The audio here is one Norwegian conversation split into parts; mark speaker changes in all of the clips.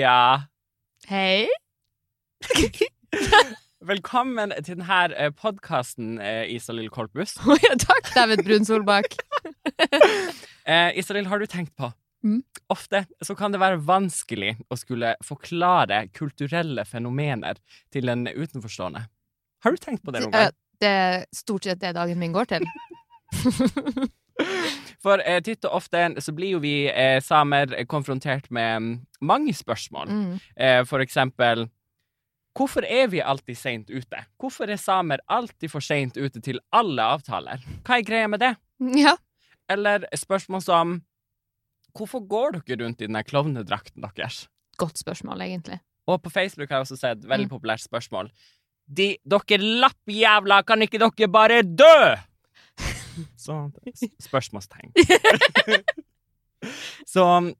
Speaker 1: Heia!
Speaker 2: Hei.
Speaker 1: Velkommen til denne podkasten, Isalill Korpus.
Speaker 2: Ja, takk, David Brun Solbakk.
Speaker 1: Eh, Isalill, har du tenkt på
Speaker 2: Mm.
Speaker 1: Ofte så kan det være vanskelig å skulle forklare kulturelle fenomener til en utenforstående. Har du tenkt på det noen gang?
Speaker 2: Det er stort sett det dagen min går til.
Speaker 1: For eh, titt og ofte så blir jo vi eh, samer konfrontert med mm, mange spørsmål.
Speaker 2: Mm.
Speaker 1: Eh, for eksempel Hvorfor er vi alltid seint ute? Hvorfor er samer alltid for seint ute til alle avtaler? Hva er greia med det?
Speaker 2: Ja.
Speaker 1: Eller spørsmål som Hvorfor går dere rundt i den klovnedrakten deres?
Speaker 2: Godt spørsmål, egentlig.
Speaker 1: Og på Facebook har jeg også sett veldig
Speaker 2: Mm.
Speaker 1: populært spørsmål. De, dere lappjævla, kan ikke dere bare dø? Så spørsmålstegn. Så um,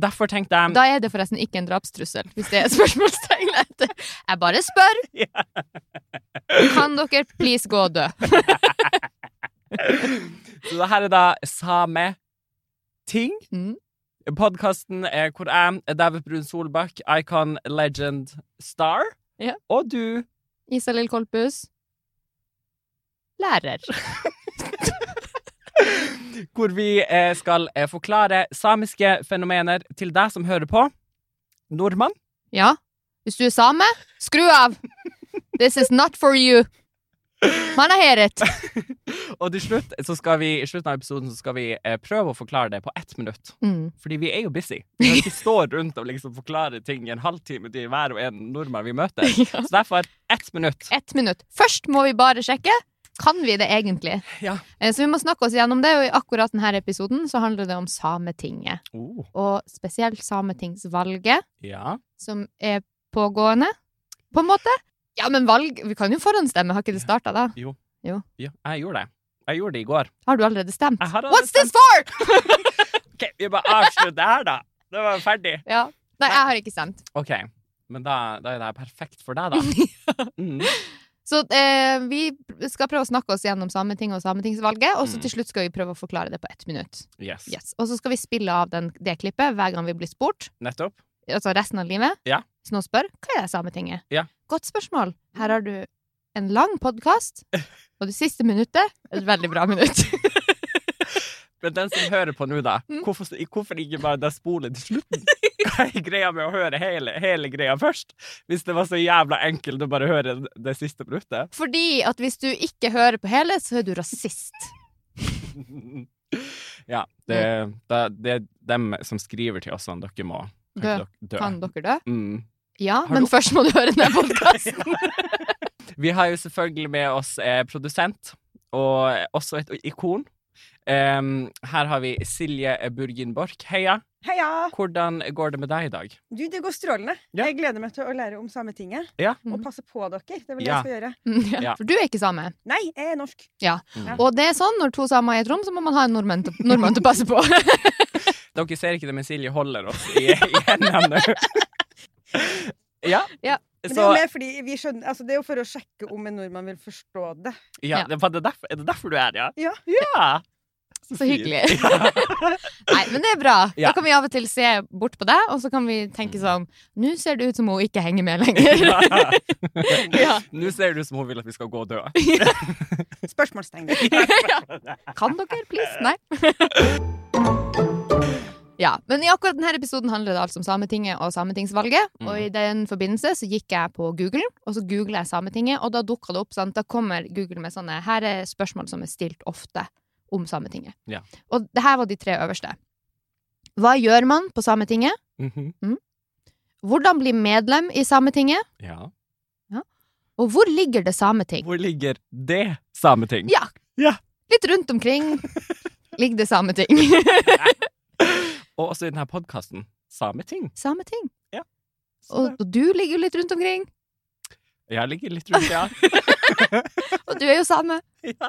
Speaker 1: derfor tenkte jeg
Speaker 2: Da er det forresten ikke en drapstrussel, hvis det er spørsmålstegn etter. Jeg bare spør. Kan dere please gå og dø?
Speaker 1: Så det her er da Sameting.
Speaker 2: Mm.
Speaker 1: Podkasten er hvor jeg, David Brun Solbakk, Icon Legend Star,
Speaker 2: Ja.
Speaker 1: og du
Speaker 2: Isalill Kolpus. Lærer.
Speaker 1: Hvor vi eh, skal eh, forklare samiske fenomener til deg som hører på. Nordmann.
Speaker 2: Ja. Hvis du er same, skru av! This is not for you. Man har heret.
Speaker 1: Og til slutt, så skal vi, i slutten av episoden så skal vi eh, prøve å forklare det på ett minutt.
Speaker 2: Mm.
Speaker 1: Fordi vi er jo busy. Vi kan ikke stå rundt og liksom forklare ting i en halvtime til hver og en nordmann vi møter.
Speaker 2: Ja.
Speaker 1: Så derfor ett minutt.
Speaker 2: Ett minutt. Først må vi bare sjekke. Kan vi det egentlig?
Speaker 1: Ja.
Speaker 2: Eh, Så vi må snakke oss gjennom det, og i akkurat denne episoden så handler det om Sametinget.
Speaker 1: Oh.
Speaker 2: Og spesielt Sametingsvalget,
Speaker 1: Ja.
Speaker 2: som er pågående, på en måte. Ja, men valg Vi kan jo forhåndsstemme, har ikke det starta da?
Speaker 1: ja, jeg gjorde det. Jeg gjorde det i går.
Speaker 2: Har du allerede stemt?
Speaker 1: Jeg har allerede
Speaker 2: What's this for?!
Speaker 1: OK, vi bare avslutter her, da. Det var ferdig.
Speaker 2: Ja. Nei, jeg har ikke stemt.
Speaker 1: OK. Men da, da er det perfekt for deg, da. Mm.
Speaker 2: Så eh, vi skal prøve å snakke oss gjennom Sametinget og Sametingsvalget, og så
Speaker 1: Mm.
Speaker 2: til slutt skal vi prøve å forklare det på ett minutt.
Speaker 1: Yes.
Speaker 2: Yes. Og så skal vi spille av den, det klippet hver gang vi blir spurt.
Speaker 1: Nettopp.
Speaker 2: altså resten av livet.
Speaker 1: Ja.
Speaker 2: Hvis noen spør hva er det Sametinget?
Speaker 1: Ja.
Speaker 2: Godt spørsmål. Her har du en lang podkast, og det siste minuttet et veldig bra minutt.
Speaker 1: Men den som hører på nå, da,
Speaker 2: Mm.
Speaker 1: hvorfor, hvorfor ikke bare da spole til slutten? Hva er greia med å høre hele, hele greia først? Hvis det var så jævla enkelt å bare høre det siste minuttet.
Speaker 2: Fordi at hvis du ikke hører på hele, så er du rasist.
Speaker 1: Ja, det, det, det er dem som skriver til oss sånn dere må
Speaker 2: Dø.
Speaker 1: dø.
Speaker 2: Kan dere dø?
Speaker 1: Mm.
Speaker 2: Ja,
Speaker 1: Har
Speaker 2: men
Speaker 1: du-
Speaker 2: først må du høre denne podkasten.
Speaker 1: Vi har jo selvfølgelig med oss eh, produsent, og også et ikon. Em, her har vi Silje Burgin Borch. Heia.
Speaker 3: Heia!
Speaker 1: Hvordan går det med deg i dag?
Speaker 3: Du, det går strålende.
Speaker 1: Ja.
Speaker 3: Jeg gleder meg til å lære om Sametinget.
Speaker 1: Ja.
Speaker 3: Og passe på dere. Det er vel det
Speaker 1: Ja.
Speaker 3: jeg skal gjøre.
Speaker 2: Ja,
Speaker 1: Ja.
Speaker 2: For du er ikke same.
Speaker 3: Nei, jeg er norsk.
Speaker 1: Mm.
Speaker 2: Og det er sånn, når to samer er i et rom, så må man ha en nordmann til, nordmann til å passe på.
Speaker 1: Dere ser ikke det, men Silje holder oss i, i hendene. ja.
Speaker 2: Ja.
Speaker 3: Men det er jo mer fordi vi skjønner altså Det er jo for å sjekke om en nordmann vil forstå det.
Speaker 1: ja,
Speaker 2: Ja.
Speaker 1: det det derfor, Er det derfor du er her, ja?
Speaker 3: Ja.
Speaker 1: ja.
Speaker 2: Så
Speaker 1: så
Speaker 2: hyggelig. Nei, men det er bra.
Speaker 1: Ja.
Speaker 2: Da kan vi av og til se bort på deg, og så kan vi tenke sånn Nå ser det ut som hun ikke henger med lenger. ja.
Speaker 1: Nå ser det ut som hun vil at vi skal gå og dø.
Speaker 3: Spørsmålstegn.
Speaker 2: Kan dere, please? Nei. Ja, men i akkurat denne episoden handler det altså om Sametinget og Sametingsvalget.
Speaker 1: Mm.
Speaker 2: Og i den forbindelse så gikk jeg på Google, og så googler jeg Sametinget, og da dukka det opp Sant? da kommer Google med sånne Her er spørsmål som er stilt ofte om Sametinget.
Speaker 1: Ja.
Speaker 2: Og det her var de tre øverste. Hva gjør man på Sametinget?
Speaker 1: Mhm.
Speaker 2: Hvordan bli medlem i Sametinget?
Speaker 1: Ja.
Speaker 2: Og hvor ligger det Sameting?
Speaker 1: Hvor ligger det sameting?
Speaker 2: Ja.
Speaker 1: Ja.
Speaker 2: Litt rundt omkring ligger det Sameting.
Speaker 1: Og også i denne podkasten Sameting.
Speaker 2: Sameting.
Speaker 1: Ja.
Speaker 2: Og, og du ligger jo litt rundt omkring.
Speaker 1: jeg ligger litt rundt, ja.
Speaker 2: Og du er jo same.
Speaker 1: ja.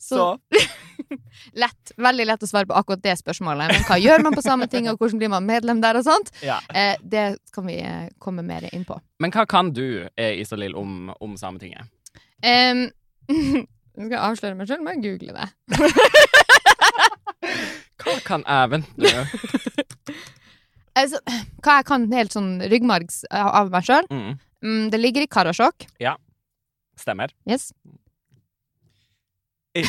Speaker 2: Så,
Speaker 1: Så
Speaker 2: lett. Veldig lett å svare på akkurat det spørsmålet. Men hva gjør man på Sametinget, og hvordan blir man medlem der og sånt?
Speaker 1: ja.
Speaker 2: Eh, det kan vi eh, komme mer inn på.
Speaker 1: Men hva kan du, eh, Isalill, om, om Sametinget?
Speaker 2: Um, skal jeg avsløre meg sjøl må jeg google det.
Speaker 1: Hva kan jeg Vent nå.
Speaker 2: Altså, hva jeg kan helt sånn ryggmargs av av meg sjøl?
Speaker 1: Mm.
Speaker 2: Mm, det ligger i Karasjok.
Speaker 1: Stemmer.
Speaker 2: Yes.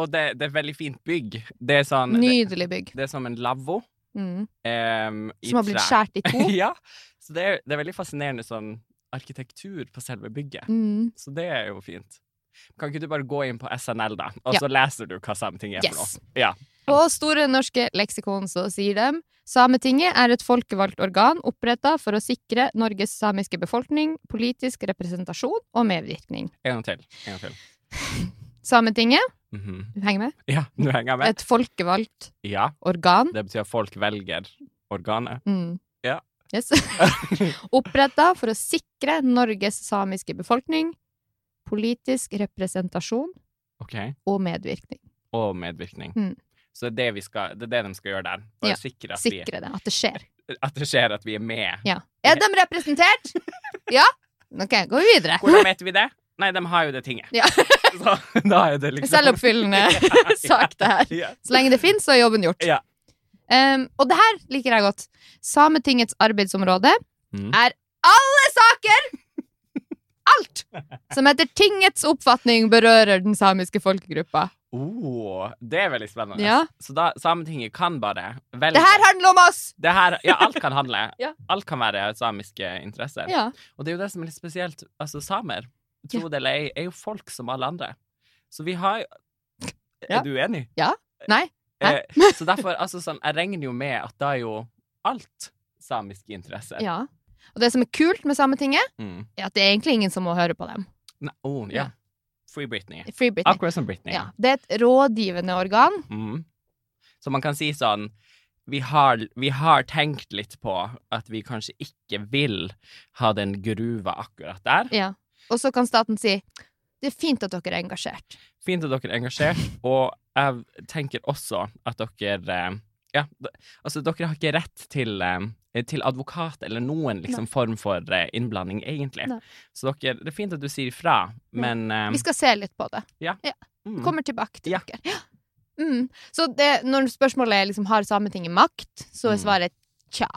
Speaker 1: Og det, det er et veldig fint bygg. Det sånn
Speaker 2: Nydelig bygg.
Speaker 1: det er som en lavvo.
Speaker 2: Mm.
Speaker 1: Um,
Speaker 2: Som har blitt skåret i to.
Speaker 1: ja. Så det er, det er veldig fascinerende sånn arkitektur på selve bygget.
Speaker 2: Mm.
Speaker 1: Så det er jo fint. Kan ikke du bare gå inn på SNL, da, og så leser du hva Sametinget er
Speaker 2: Yes.
Speaker 1: for noe? Ja.
Speaker 2: På Store norske leksikon så sier de Sametinget er et folkevalgt organ oppretta for å sikre Norges samiske befolkning politisk representasjon og medvirkning.
Speaker 1: En gang til. En gang til.
Speaker 2: Sametinget,
Speaker 1: Mhm.
Speaker 2: du henger med,
Speaker 1: Ja, du henger med?
Speaker 2: et folkevalgt
Speaker 1: Ja.
Speaker 2: organ.
Speaker 1: Det betyr at folk velger organet.
Speaker 2: Mm.
Speaker 1: Ja.
Speaker 2: Yes. oppretta for å sikre Norges samiske befolkning politisk representasjon
Speaker 1: okay.
Speaker 2: og medvirkning.
Speaker 1: Og medvirkning.
Speaker 2: Mm.
Speaker 1: Så det er det, vi skal, det er det de skal gjøre der. Bare
Speaker 2: Ja,
Speaker 1: sikre at,
Speaker 2: Sikre det, at det skjer.
Speaker 1: at det skjer at vi er med.
Speaker 2: Ja. Er de representert? Ja? OK, går vi videre.
Speaker 1: Hvordan vet vi det? Nei, de har jo det tinget.
Speaker 2: Ja.
Speaker 1: Så da er det liksom
Speaker 2: Selvoppfyllende sak, det her. Så lenge det fins, så er jobben gjort.
Speaker 1: Ja.
Speaker 2: Um, og det her liker jeg godt. Sametingets arbeidsområde
Speaker 1: Mm.
Speaker 2: er alle saker! Alt! Som etter tingets oppfatning berører den samiske folkegruppa.
Speaker 1: Oh, det er veldig spennende.
Speaker 2: Ja.
Speaker 1: Så da Sametinget kan bare velge
Speaker 2: Det her handler om oss!
Speaker 1: Det her- Ja, alt kan handle.
Speaker 2: Ja.
Speaker 1: Alt kan være samiske interesser.
Speaker 2: Ja.
Speaker 1: Og det er jo det som er litt spesielt. Altså, samer, tro det eller ei, er jo folk som alle andre. Så vi har
Speaker 2: Ja.
Speaker 1: Er du enig?
Speaker 2: Nei. Hæ?
Speaker 1: Eh, så derfor, altså sånn, jeg regner jo med at da er jo alt samiske interesser.
Speaker 2: ja. Og det som er kult med Sametinget,
Speaker 1: Mm.
Speaker 2: er at det er egentlig ingen som må høre på dem.
Speaker 1: Ne oh, ja.
Speaker 2: Ja.
Speaker 1: Free Britney.
Speaker 2: Free Britney.
Speaker 1: Akkurat som Britney.
Speaker 2: Ja. Det er et rådgivende organ.
Speaker 1: Mm. Så man kan si sånn vi har, vi har tenkt litt på at vi kanskje ikke vil ha den gruva akkurat der.
Speaker 2: Ja. Og så kan staten si det er fint at dere er engasjert.
Speaker 1: Fint at dere er engasjert, og jeg tenker også at dere eh, Ja, altså, dere har ikke rett til, eh, til advokat eller noen liksom, form for eh, innblanding, egentlig.
Speaker 2: Nei.
Speaker 1: Så dere, det er fint at du sier ifra, men eh,
Speaker 2: Vi skal se litt på det.
Speaker 1: mm,
Speaker 2: Kommer tilbake til
Speaker 1: Ja.
Speaker 2: dere. Ja. Mm. Så det, når spørsmålet er liksom, har Sametinget makt, så er
Speaker 1: Mm.
Speaker 2: svaret tja.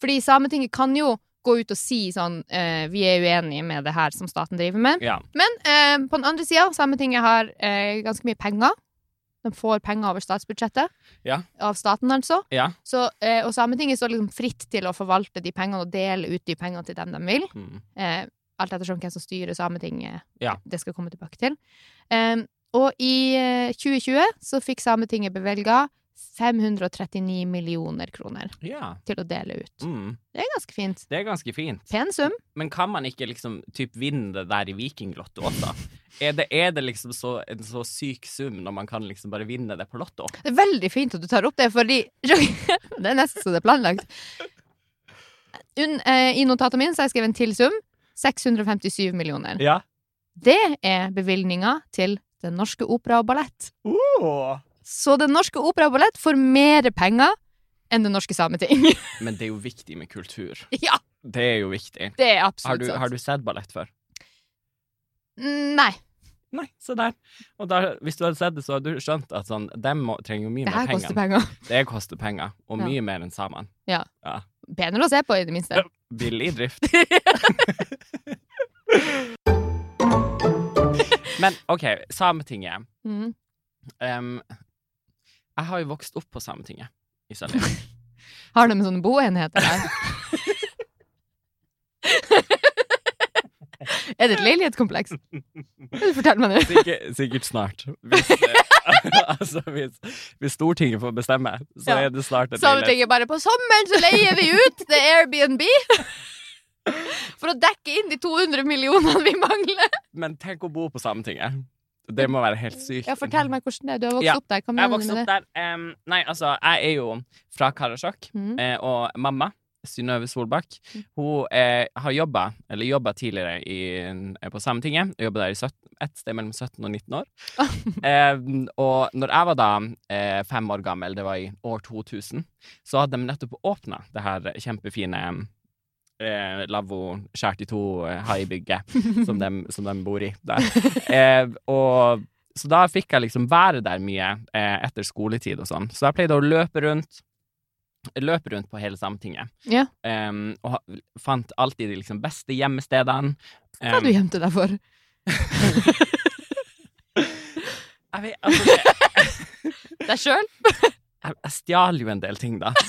Speaker 2: Fordi Sametinget kan jo gå ut og si sånn eh, Vi er uenige med det her som staten driver med.
Speaker 1: Ja.
Speaker 2: Men eh, på den andre sida, Sametinget har eh, ganske mye penger. De får penger over statsbudsjettet.
Speaker 1: Ja.
Speaker 2: Av staten, altså.
Speaker 1: Ja.
Speaker 2: Så, eh, og Sametinget står liksom fritt til å forvalte de pengene og dele ut de pengene til dem de vil.
Speaker 1: Mm.
Speaker 2: Eh, alt ettersom hvem som styrer Sametinget.
Speaker 1: Ja.
Speaker 2: Det skal jeg komme tilbake til. Eh, og i eh, 2020 så fikk Sametinget bevelga 539 millioner kroner
Speaker 1: ja.
Speaker 2: til å dele ut.
Speaker 1: Mm.
Speaker 2: Det er ganske fint.
Speaker 1: Det er ganske fint.
Speaker 2: Pen sum.
Speaker 1: Men kan man ikke liksom typ vinne det der i Vikinglotto også? Er det, er det liksom så, en så syk sum når man kan liksom bare vinne det på Lotto?
Speaker 2: Det er veldig fint at du tar opp det, fordi Det er nesten så det er planlagt. Un, eh, I notatet mitt så har jeg skrevet en til sum. 657 millioner.
Speaker 1: Ja.
Speaker 2: Det er bevilgninga til Den Norske Opera og Ballett.
Speaker 1: Oh.
Speaker 2: Så Den Norske Opera og Ballett får mer penger enn Det Norske Sameting.
Speaker 1: Men det er jo viktig med kultur.
Speaker 2: ja,
Speaker 1: Det er jo viktig.
Speaker 2: det er
Speaker 1: Har
Speaker 2: absolutt
Speaker 1: du,
Speaker 2: sant.
Speaker 1: har du sett ballett før?
Speaker 2: Nei.
Speaker 1: Nei, se der. Og der, hvis du hadde sett det, så hadde du skjønt at sånn, dem trenger jo mye
Speaker 2: Det
Speaker 1: mer penger.
Speaker 2: koster penger.
Speaker 1: Det koster penger, og
Speaker 2: Ja.
Speaker 1: mye mer enn samene.
Speaker 2: Penere å se på, i det minste.
Speaker 1: Ja. Billig drift. Men OK, Sametinget.
Speaker 2: Mm.
Speaker 1: Em, jeg har jo vokst opp på Sametinget i Sølje.
Speaker 2: Har de sånne boenheter der? er det et leilighetskompleks? Fortell meg nå.
Speaker 1: Sikkert, sikkert snart. Hvis, eh, altså, hvis, hvis Stortinget får bestemme, så
Speaker 2: Ja.
Speaker 1: er det snart et
Speaker 2: Sametinget bare På sommeren så leier vi ut det er Airbnb! For å dekke inn de 200 millionene vi mangler.
Speaker 1: Men tenk å bo på Sametinget. Det må være helt sykt.
Speaker 2: Ja, Fortell meg hvordan det er. Du har vokst
Speaker 1: Ja,
Speaker 2: opp der. Hva mener du med det?
Speaker 1: em, nei, altså, jeg er jo fra Karasjok,
Speaker 2: Mm.
Speaker 1: eh, og mamma, Synnøve Solbakk,
Speaker 2: Mm.
Speaker 1: hun eh, har jobba, eller jobba tidligere i, eh, på Sametinget. Jobba der i 17, et sted mellom 17 og 19 år. eh, og når jeg var da eh, fem år gammel, det var i år 2000, så hadde de nettopp åpna det her kjempefine eh, lavvo skåret i to eh, haibygget som, de, som de bor i. Eh, og så da fikk jeg liksom være der mye eh, etter skoletid og sånn. Så jeg pleide å løpe rundt. Løpe rundt på hele Sametinget.
Speaker 2: Ja.
Speaker 1: Um, og fant alltid de liksom beste gjemmestedene.
Speaker 2: Hva har du
Speaker 1: Em,
Speaker 2: gjemte deg for?
Speaker 1: jeg vet, altså,
Speaker 2: Deg sjøl?
Speaker 1: Jeg, jeg stjal jo en del ting, da.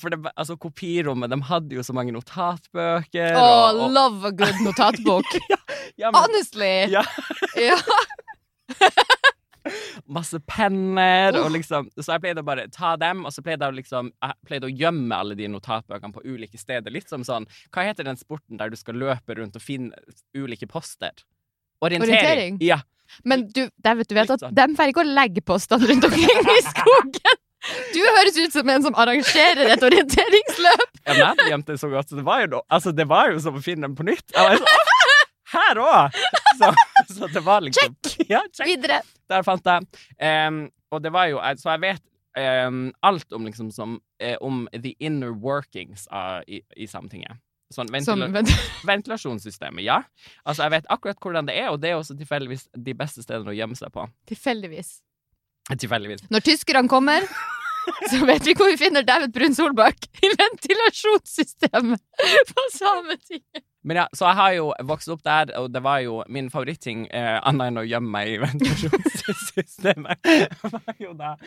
Speaker 1: For det, altså, kopirommet, de hadde jo så mange notatbøker.
Speaker 2: Oh,
Speaker 1: og, og,
Speaker 2: love a good notatbok.
Speaker 1: ja, men,
Speaker 2: Honestly!
Speaker 1: Ja.
Speaker 2: Ja.
Speaker 1: masse penner, og liksom Så jeg pleide å bare ta dem, og så pleide jeg liksom Jeg pleide å gjemme alle de notatbøkene på ulike steder. Litt som sånn Hva heter den sporten der du skal løpe rundt og finne ulike poster? Orientering.
Speaker 2: Orientering?
Speaker 1: Ja.
Speaker 2: Men du, vet du vet at
Speaker 1: sånn.
Speaker 2: de får ikke å legge postene rundt omkring i skogen. Du høres ut som en som arrangerer et orienteringsløp.
Speaker 1: Jeg hadde gjemt det så godt, så det var jo, altså, det var jo som å finne dem på nytt. Jeg var så, her òg! Så, så det var liksom Ja, check.
Speaker 2: Videre.
Speaker 1: Der fant jeg. Um, og det var jo Så jeg vet um, alt om liksom som, eh, om the inner workings av, i, i Sametinget. Sånn ventila ventilasjonssystemet, ja. Altså, jeg vet akkurat hvordan det er, og det er også tilfeldigvis de beste stedene å gjemme seg på.
Speaker 2: tilfeldigvis.
Speaker 1: Tilfeldigvis.
Speaker 2: Når tyskerne kommer, så vet vi hvor vi finner David Brun Solbakk i ventilasjonssystemet på Sametinget.
Speaker 1: Men ja, så jeg har jo vokst opp der, og det var jo min favoritting, eh, annet enn å gjemme meg i ventilasjonssystemet, var jo da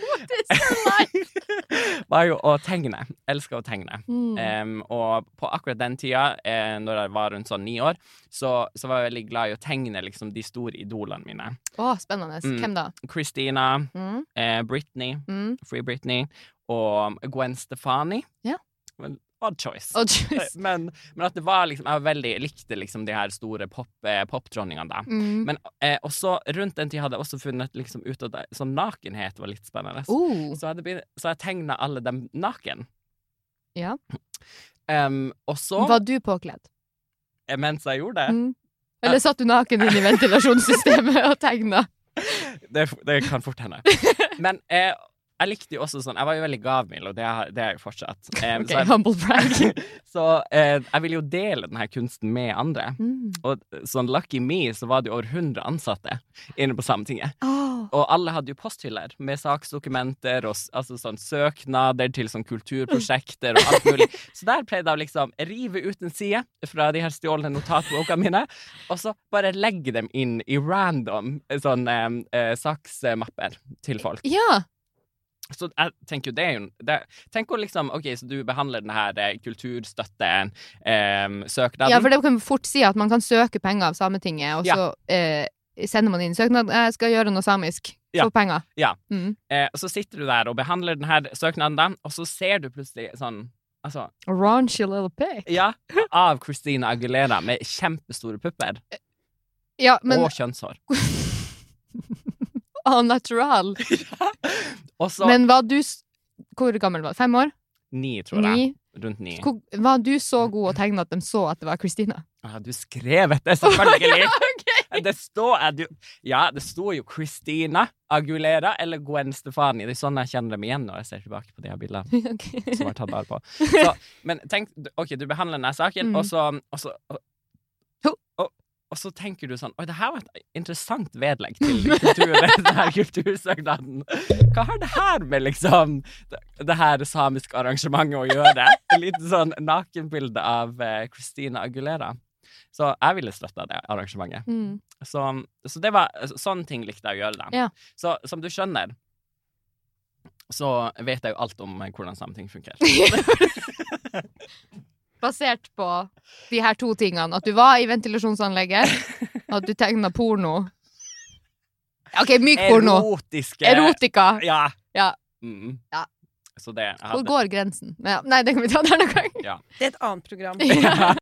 Speaker 1: Var jo å tegne. Elsker å tegne.
Speaker 2: Mm.
Speaker 1: Um, og på akkurat den tida, eh, når jeg var rundt sånn ni år, så, så var jeg veldig glad i å tegne liksom de store idolene mine.
Speaker 2: Å, spennende.
Speaker 1: Mm.
Speaker 2: Hvem da?
Speaker 1: Christina,
Speaker 2: Mm.
Speaker 1: eh, Britney,
Speaker 2: Mm.
Speaker 1: Free Britney, og Gwen Stefani.
Speaker 2: Ja.
Speaker 1: Odd choice. Odd
Speaker 2: choice.
Speaker 1: Men, men at det var liksom Jeg var veldig, likte liksom de her store pop, eh, da.
Speaker 2: Mm.
Speaker 1: Men eh, også rundt den tid hadde jeg også funnet liksom ut at sånn nakenhet var litt spennende.
Speaker 2: Uh.
Speaker 1: Så, begynt, så jeg tegna alle dem naken.
Speaker 2: Ja.
Speaker 1: Um, og så,
Speaker 2: Var du påkledd?
Speaker 1: eh, mens jeg gjorde det
Speaker 2: Mm. Eller satt du naken inne i ventilasjonssystemet og tegna?
Speaker 1: det, det kan fort hende. Men eh, jeg likte jo også sånn Jeg var jo veldig gavmild, og det det er jeg fortsatt. Um,
Speaker 2: Ok,
Speaker 1: så jeg,
Speaker 2: humble brag.
Speaker 1: så uh, jeg ville jo dele denne kunsten med andre.
Speaker 2: Mm.
Speaker 1: Og sånn lucky me, så var det jo over 100 ansatte inne på Sametinget.
Speaker 2: Oh.
Speaker 1: Og alle hadde jo posthyller med saksdokumenter og altså sånn søknader til sånn kulturprosjekter og alt mulig. Så der pleide jeg å liksom rive ut en side fra de her stjålne notatbokene mine, og så bare legge dem inn i random eh, sånn um, uh, saksmapper til folk.
Speaker 2: Ja.
Speaker 1: Så jeg tenker jo det er jo det, Tenk å liksom OK, så du behandler denne her eh, kulturstøtte-søknaden.
Speaker 2: ja, for det kan fort si at man kan søke penger av Sametinget, og
Speaker 1: Ja.
Speaker 2: så eh, sender man inn søknad. Jeg skal gjøre noe samisk.
Speaker 1: Ja.
Speaker 2: Få penger.
Speaker 1: Ja.
Speaker 2: Mm.
Speaker 1: eh, så sitter du der og behandler denne søknaden, og så ser du plutselig sånn Altså,
Speaker 2: Raunchy little pig.
Speaker 1: ja, av Christina Aguilera med kjempestore pupper
Speaker 2: Ja, men
Speaker 1: og kjønnshår.
Speaker 2: Å, natural.
Speaker 1: ja. Også,
Speaker 2: Men var du Hvor gammel var du? Fem år?
Speaker 1: ni, tror jeg.
Speaker 2: Ni?
Speaker 1: Rundt ni.
Speaker 2: Hvor, var du så god å tegne at de så at det var Christina?
Speaker 1: Ah, du skrev det, selvfølgelig! Det står du, Ja, det sto jo Christina Agulera eller Gwen Stefani. Det er sånn jeg kjenner dem igjen når jeg ser tilbake på de her bildene.
Speaker 2: Okay.
Speaker 1: som har tatt vare på. Så, men tenk, OK, du behandler denne saken,
Speaker 2: Mm.
Speaker 1: og så og så, og, og, og så tenker du sånn Oi, det her var et interessant vedlegg til denne kultursøknaden. Hva har det her med liksom det, det her samiske arrangementet å gjøre? Et lite sånn nakenbilde av eh, Christina Agulera. Så jeg ville støtta det arrangementet.
Speaker 2: Mm.
Speaker 1: Så, så det var Sånne ting likte jeg å gjøre, da.
Speaker 2: Ja.
Speaker 1: Så som du skjønner, så vet jeg jo alt om eh, hvordan sameting funker.
Speaker 2: Basert på de her to tingene. At du var i ventilasjonsanlegget, at du tegna porno. OK, myk porno.
Speaker 1: Erotiske
Speaker 2: Erotika.
Speaker 1: Ja.
Speaker 2: Ja.
Speaker 1: Mm.
Speaker 2: Ja.
Speaker 1: Så det
Speaker 2: Hvor går grensen? Ja, nei, det kan vi ta der noen gang.
Speaker 3: Det er et annet program.
Speaker 2: Ja.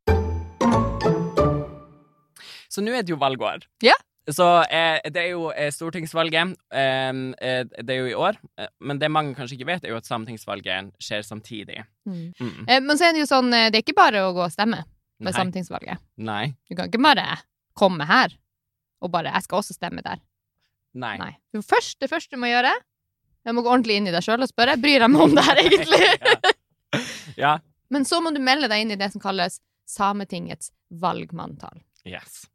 Speaker 1: Så nå er det jo valgår.
Speaker 2: Ja.
Speaker 1: Så eh, det er jo eh, stortingsvalget. Eh, eh, det er jo i år. Eh, men det mange kanskje ikke vet, er jo at sametingsvalget skjer samtidig.
Speaker 2: Mm.
Speaker 1: Mm.
Speaker 2: Eh, Men så er det jo sånn, eh, det er ikke bare å gå og stemme med
Speaker 1: Nei.
Speaker 2: sametingsvalget.
Speaker 1: Nei.
Speaker 2: Du kan ikke bare komme her og bare 'jeg skal også stemme der'.
Speaker 1: Nei.
Speaker 2: Nei. Det første, det første du må gjøre, jeg må gå ordentlig inn i deg sjøl og spørre bryr jeg meg om det her egentlig.
Speaker 1: ja. ja.
Speaker 2: Men så må du melde deg inn i det som kalles Sametingets valgmanntall.
Speaker 1: Yes.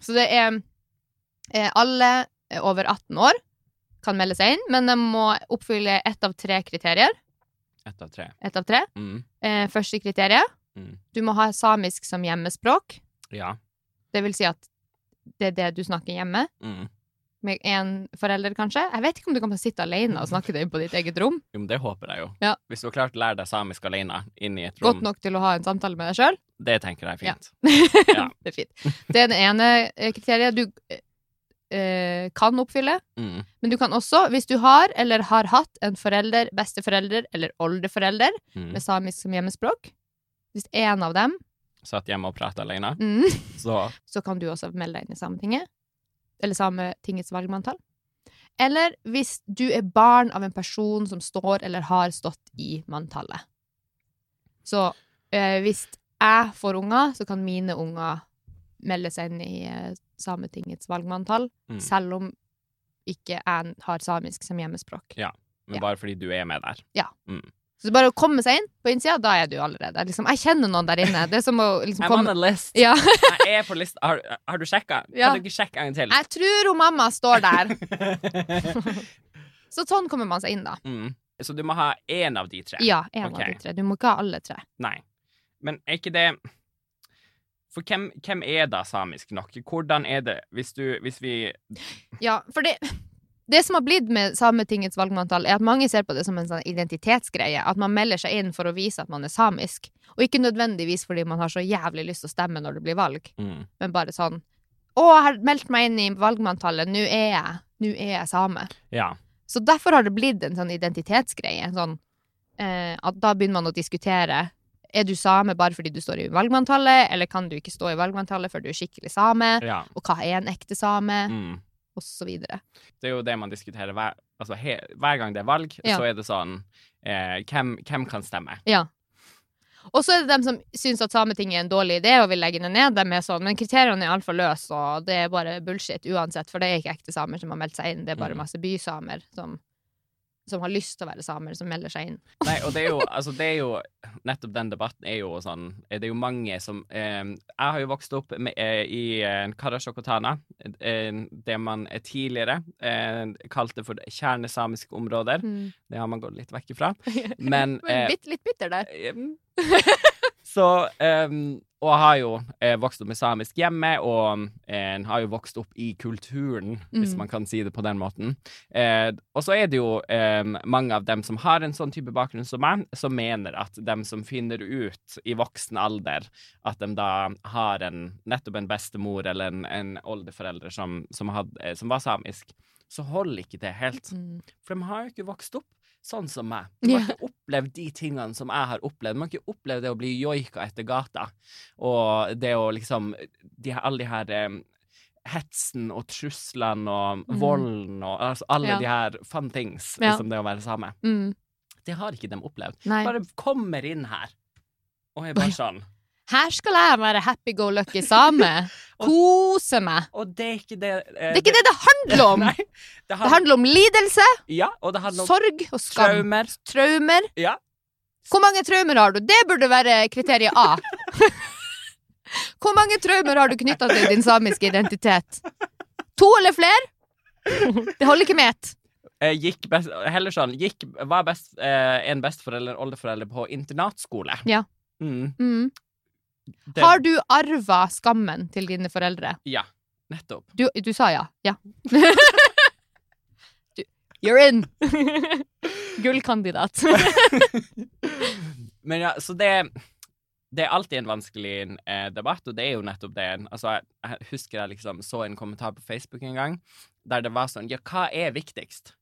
Speaker 2: Så det er alle eh, over 18 år kan melde seg inn, men de må oppfylle ett av tre kriterier.
Speaker 1: Ett av tre.
Speaker 2: Et av tre.
Speaker 1: Mm.
Speaker 2: Eh, første kriteriet
Speaker 1: Mm.
Speaker 2: du må ha samisk som hjemmespråk.
Speaker 1: Ja.
Speaker 2: Det vil si at det er det du snakker hjemme.
Speaker 1: Mm.
Speaker 2: Med én forelder, kanskje. Jeg vet ikke om du kan sitte alene og snakke det på ditt eget rom.
Speaker 1: Jo, men det håper jeg jo.
Speaker 2: Ja.
Speaker 1: Hvis du har klart å lære deg samisk alene inn i et rom,
Speaker 2: Godt nok til å ha en samtale med deg sjøl.
Speaker 1: det tenker jeg er fint. Ja.
Speaker 2: det er fint. Det er det ene eh, kriteriet du eh, kan oppfylle.
Speaker 1: Mm.
Speaker 2: Men du kan også, hvis du har eller har hatt en forelder, besteforelder eller oldeforelder
Speaker 1: Mm.
Speaker 2: med samisk som hjemmespråk, hvis én av dem,
Speaker 1: Satt hjemme og pratet alene,
Speaker 2: mm,
Speaker 1: så
Speaker 2: så kan du også melde deg inn i Sametinget. Eller Sametingets valgmanntall. Eller hvis du er barn av en person som står eller har stått i manntallet. Så eh, hvis jeg får unger, så kan mine unger melde seg inn i eh, Sametingets valgmanntall,
Speaker 1: mm.
Speaker 2: selv om ikke jeg har samisk som hjemmespråk.
Speaker 1: Ja, Men
Speaker 2: ja.
Speaker 1: bare fordi du er med der.
Speaker 2: Ja, Så bare å komme seg inn på innsida, da er du allerede. Liksom, jeg kjenner noen der inne. Det er som å liksom
Speaker 1: I'm on
Speaker 2: komme
Speaker 1: a list.
Speaker 2: ja.
Speaker 1: Jeg er på lista. Har, har du sjekka?
Speaker 2: Ja.
Speaker 1: Kan du ikke sjekke en til?
Speaker 2: Jeg tror hun mamma står der. Så sånn kommer man seg inn, da.
Speaker 1: mm. Så du må ha én av de tre?
Speaker 2: Ja, en
Speaker 1: okay.
Speaker 2: av de tre. Du må ikke ha alle tre.
Speaker 1: Nei. Men er ikke det For hvem, hvem er da samisk nok? Hvordan er det hvis du Hvis vi
Speaker 2: Ja, for det det som har blitt med Sametingets valgmanntall, er at mange ser på det som en sånn identitetsgreie. At man melder seg inn for å vise at man er samisk. Og ikke nødvendigvis fordi man har så jævlig lyst til å stemme når det blir valg,
Speaker 1: mm.
Speaker 2: men bare sånn Å, jeg har meldt meg inn i valgmanntallet, nå er jeg Nå er jeg same.
Speaker 1: Ja.
Speaker 2: Så derfor har det blitt en sånn identitetsgreie. Sånn, eh, at da begynner man å diskutere Er du same bare fordi du står i valgmanntallet, eller kan du ikke stå i valgmanntallet før du er skikkelig same?
Speaker 1: ja.
Speaker 2: Og hva er en ekte same?
Speaker 1: Mm.
Speaker 2: Og så videre.
Speaker 1: Det er jo det man diskuterer hver, altså, he, hver gang det er valg.
Speaker 2: Ja.
Speaker 1: Så er det sånn eh, hvem, hvem kan stemme?
Speaker 2: Ja. Og så er det dem som syns at Sametinget er en dårlig idé og vil legge det ned. Dem er sånn, men kriteriene er altfor løse, og det er bare bullshit uansett. For det er ikke ekte samer som har meldt seg inn, det er bare
Speaker 1: Mm.
Speaker 2: masse bysamer som, som har lyst til å være samer, som melder seg inn.
Speaker 1: Nei, og det er jo, altså det er jo Nettopp den debatten er jo sånn Det er jo mange som eh, Jeg har jo vokst opp med, eh, i eh, Karasjokotana, eh, det man eh, tidligere eh, kalte for kjernesamiske områder. Det har man gått litt vekk ifra. Men eh,
Speaker 2: Bitt, litt bitter der.
Speaker 1: Em, Så Og jeg har jo eh, vokst opp med samisk hjemme, og eh, har jo vokst opp i kulturen, hvis
Speaker 2: Mm.
Speaker 1: man kan si det på den måten. Eh, og så er det jo em, mange av dem som har en sånn type bakgrunn som meg, som mener at dem som finner ut i voksen alder at de da har en, nettopp en bestemor eller en, en oldeforelder som, som, had, eh, som var samisk, så holder ikke det helt.
Speaker 2: Mm.
Speaker 1: For de har jo ikke vokst opp sånn som meg. De har ikke opplevd de tingene som jeg har opplevd. Man har ikke opplevd det å bli joika etter gata, og det å liksom de, Alle de her eh, hetsen og truslene og
Speaker 2: Mm.
Speaker 1: volden og altså alle
Speaker 2: Ja.
Speaker 1: de her fun things
Speaker 2: Ja.
Speaker 1: som det å være same.
Speaker 2: Mm.
Speaker 1: Det har ikke de opplevd.
Speaker 2: Nei.
Speaker 1: Bare kommer inn her og er bare sånn.
Speaker 2: Her skal jeg være happy go lucky same. Kose meg.
Speaker 1: Og det er ikke det eh,
Speaker 2: Det er ikke det det handler om!
Speaker 1: Nei. Det
Speaker 2: Det
Speaker 1: handler,
Speaker 2: handler om lidelse,
Speaker 1: ja, og det handler om
Speaker 2: sorg og skam.
Speaker 1: traumer.
Speaker 2: Traumer.
Speaker 1: Ja.
Speaker 2: Hvor mange traumer har du? Det burde være kriteriet A. Hvor mange traumer har du knytta til din samiske identitet? To eller flere? Det holder ikke med ett.
Speaker 1: Gikk best, heller sånn, gikk, var best, eh, en besteforelder eller oldeforelder på internatskole.
Speaker 2: Ja.
Speaker 1: Mm,
Speaker 2: Mm.
Speaker 1: Det,
Speaker 2: Har du arva skammen til dine foreldre?
Speaker 1: Ja, nettopp.
Speaker 2: Du, du sa ja. Ja. du, you're in! Gullkandidat.
Speaker 1: Men ja, så det det er alltid en vanskelig eh, debatt, og det er jo nettopp det. Altså, jeg, jeg husker jeg liksom så en kommentar på Facebook en gang der det var sånn Ja, hva er viktigst?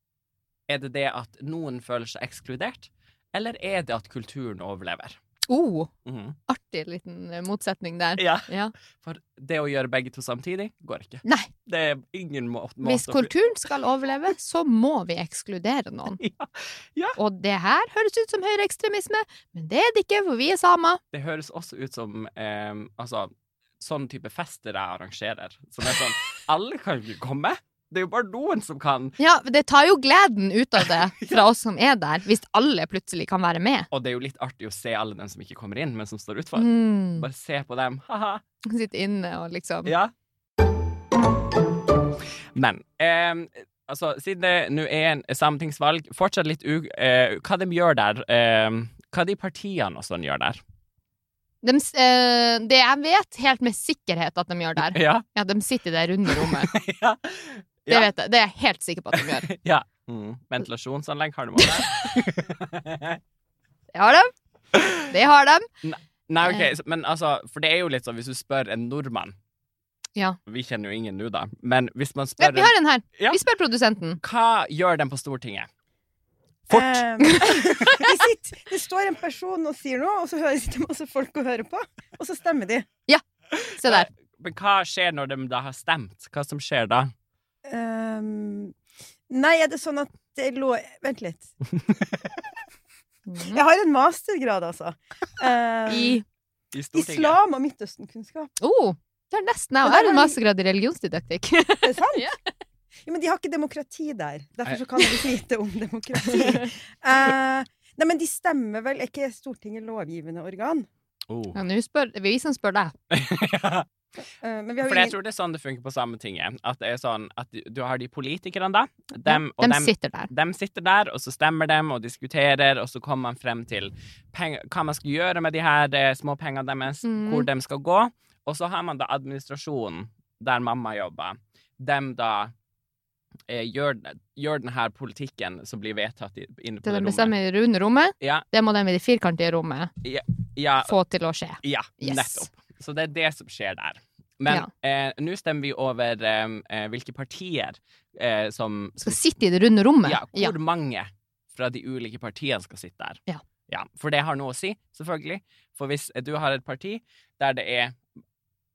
Speaker 1: Er det det at noen føler seg ekskludert, eller er det at kulturen overlever?
Speaker 2: Oh,
Speaker 1: mm.
Speaker 2: artig liten eh, motsetning der.
Speaker 1: Ja,
Speaker 2: Ja.
Speaker 1: for det å gjøre begge to samtidig går ikke.
Speaker 2: Nei,
Speaker 1: Det er ingen må måte
Speaker 2: hvis kulturen skal overleve, så må vi ekskludere noen.
Speaker 1: Ja,
Speaker 2: Og det her høres ut som høyreekstremisme, men det er det ikke, for vi er samer.
Speaker 1: det høres også ut som eh, altså, sånn type fester jeg arrangerer. Som er sånn Alle kan ikke komme. Det er jo bare noen som kan.
Speaker 2: Ja, det tar jo gleden ut av det fra oss som er der, hvis alle plutselig kan være med.
Speaker 1: Og det er jo litt artig å se alle dem som ikke kommer inn, men som står utfor.
Speaker 2: Mm.
Speaker 1: Bare se på dem. Ha-ha.
Speaker 2: Sitte inne og liksom
Speaker 1: Ja. Men eh, altså, siden det nå er en sametingsvalg, fortsatt litt u... Eh, hva de gjør der eh, Hva de partiene og sånn gjør der?
Speaker 2: De, eh, det jeg vet helt med sikkerhet at de gjør der,
Speaker 1: Ja.
Speaker 2: ja, de sitter i det runde rommet.
Speaker 1: ja.
Speaker 2: Det
Speaker 1: ja.
Speaker 2: vet jeg. Det er jeg helt sikker på at de gjør.
Speaker 1: ja. Mm. Ventilasjonsanlegg har de også.
Speaker 2: Det har de. Det har de.
Speaker 1: Nei, ok, så- men altså, for det er jo litt sånn hvis du spør en nordmann
Speaker 2: Ja.
Speaker 1: Vi kjenner jo ingen nå, da, men hvis man
Speaker 2: Ja, vi har en her.
Speaker 1: Ja.
Speaker 2: Vi spør produsenten.
Speaker 1: Hva gjør den på Stortinget? Fort!
Speaker 3: Um, de sitter, det står en person og sier noe, og så hører, sitter masse folk og hører på, og så stemmer de.
Speaker 2: Se der.
Speaker 1: Men hva skjer når de da har stemt? Hva som skjer da?
Speaker 3: Um, nei, er det sånn at det lå Vent litt.
Speaker 2: Mhm.
Speaker 3: Jeg har en mastergrad, altså. Um,
Speaker 2: I
Speaker 1: I
Speaker 3: Islam og Midtøsten-kunnskap.
Speaker 2: oh, Det er nesten jeg. Jeg har en mastergrad i religionsdidaktikk.
Speaker 3: Er det sant?
Speaker 2: Ja.
Speaker 3: Ja, men de har ikke demokrati der. Derfor så kan de ikke vite om demokrati. Uh, nei, men de stemmer vel Er ikke Stortinget lovgivende organ?
Speaker 1: Oh.
Speaker 2: Ja, Nå spør vi som spør deg.
Speaker 3: Har
Speaker 1: For
Speaker 3: jo
Speaker 1: jeg tror det er sånn det funker på Sametinget. At det er sånn at du, har de politikerne, da. Dem, ja,
Speaker 2: de
Speaker 1: dem,
Speaker 2: sitter der.
Speaker 1: de sitter der, og så stemmer de og diskuterer, og så kommer man frem til penger, hva man skal gjøre med de her eh, småpengene deres,
Speaker 2: mm.
Speaker 1: hvor de skal gå. Og så har man da administrasjonen, der mamma jobber. Dem da eh, gjør, gjør den her politikken som blir vedtatt i, inne på
Speaker 2: Det
Speaker 1: det
Speaker 2: de
Speaker 1: rommet.
Speaker 2: bestemmer runde rommet,
Speaker 1: Ja,
Speaker 2: det må de i det firkantige rommet
Speaker 1: ja,
Speaker 2: få til å skje.
Speaker 1: Ja,
Speaker 2: Yes.
Speaker 1: nettopp. Så det er det som skjer der. Men
Speaker 2: Ja.
Speaker 1: eh, nå stemmer vi over eh, eh, hvilke partier eh, som
Speaker 2: Skal sitte i det runde rommet.
Speaker 1: Ja, hvor
Speaker 2: Ja.
Speaker 1: mange fra de ulike partiene skal sitte der.
Speaker 2: Ja.
Speaker 1: For det har noe å si, selvfølgelig. For hvis du har et parti der det er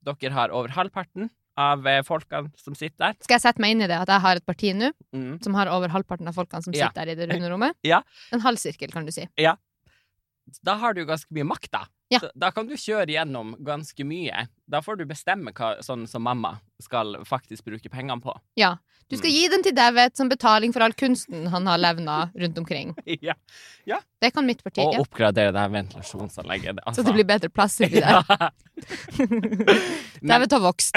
Speaker 1: Dere har over halvparten av eh, folkene som sitter der.
Speaker 2: Skal jeg sette meg inn i det at jeg har et parti nå
Speaker 1: Mm.
Speaker 2: som har over halvparten av folkene som
Speaker 1: Ja.
Speaker 2: sitter der i det runde rommet?
Speaker 1: Ja.
Speaker 2: En halv sirkel, kan du si. Ja.
Speaker 1: Da har du ganske mye makt, da.
Speaker 2: Ja.
Speaker 1: Så Da kan du kjøre gjennom ganske mye. Da får du bestemme hva sånn som mamma skal faktisk bruke pengene på.
Speaker 2: Ja. Du skal
Speaker 1: Mm.
Speaker 2: gi den til David som betaling for all kunsten han har levna rundt omkring.
Speaker 1: ja.
Speaker 2: Det kan mitt parti.
Speaker 1: Og
Speaker 2: Ja.
Speaker 1: oppgradere det her ventilasjonsanlegget.
Speaker 2: Så det blir bedre plass uti der. David har vokst.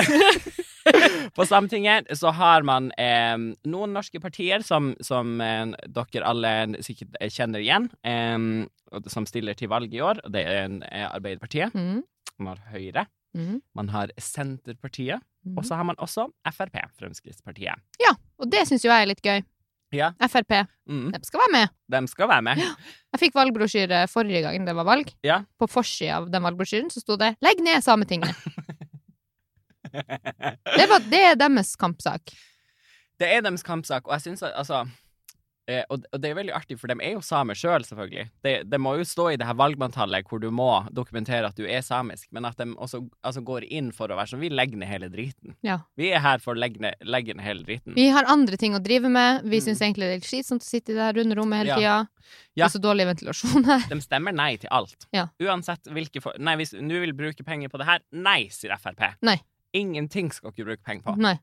Speaker 1: på Sametinget så har man eh, noen norske partier som, som eh, dere alle sikkert kjenner igjen, eh, som stiller til valg i år. Det er en- er Arbeiderpartiet.
Speaker 2: Mm.
Speaker 1: Man har Høyre.
Speaker 2: Mm.
Speaker 1: Man har Senterpartiet.
Speaker 2: Mm.
Speaker 1: Og så har man også Frp, Fremskrittspartiet.
Speaker 2: Ja, og det syns jo jeg er litt gøy.
Speaker 1: Ja.
Speaker 2: Frp.
Speaker 1: Mm,
Speaker 2: De skal være med.
Speaker 1: de skal være med.
Speaker 2: Jeg fikk valgbrosjyre forrige gang det var valg.
Speaker 1: Ja.
Speaker 2: På forsida av den valgbrosjyren så sto det 'Legg ned Sametinget'. Det, var, det er deres kampsak.
Speaker 1: Det er deres kampsak, og jeg synes at altså eh, og, og det er veldig artig, for de er jo samer sjøl, selv, selvfølgelig. Det, det må jo stå i det her valgmanntallet hvor du må dokumentere at du er samisk, men at de også altså, går inn for å være sånn Vi legger ned hele driten.
Speaker 2: Ja.
Speaker 1: Vi er her for å legge ned, legge ned hele driten.
Speaker 2: Vi har andre ting å drive med. Vi
Speaker 1: Mm.
Speaker 2: syns egentlig det er litt slitsomt å sitte i det her runde rommet hele
Speaker 1: Ja.
Speaker 2: tida. Det er så dårlig ventilasjon her.
Speaker 1: De stemmer nei til alt.
Speaker 2: Ja.
Speaker 1: Uansett hvilke for... Nei, hvis du vil bruke penger på det her, nei, sier Frp.
Speaker 2: Nei.
Speaker 1: Ingenting skal ikke bruke penger på.
Speaker 2: Nei.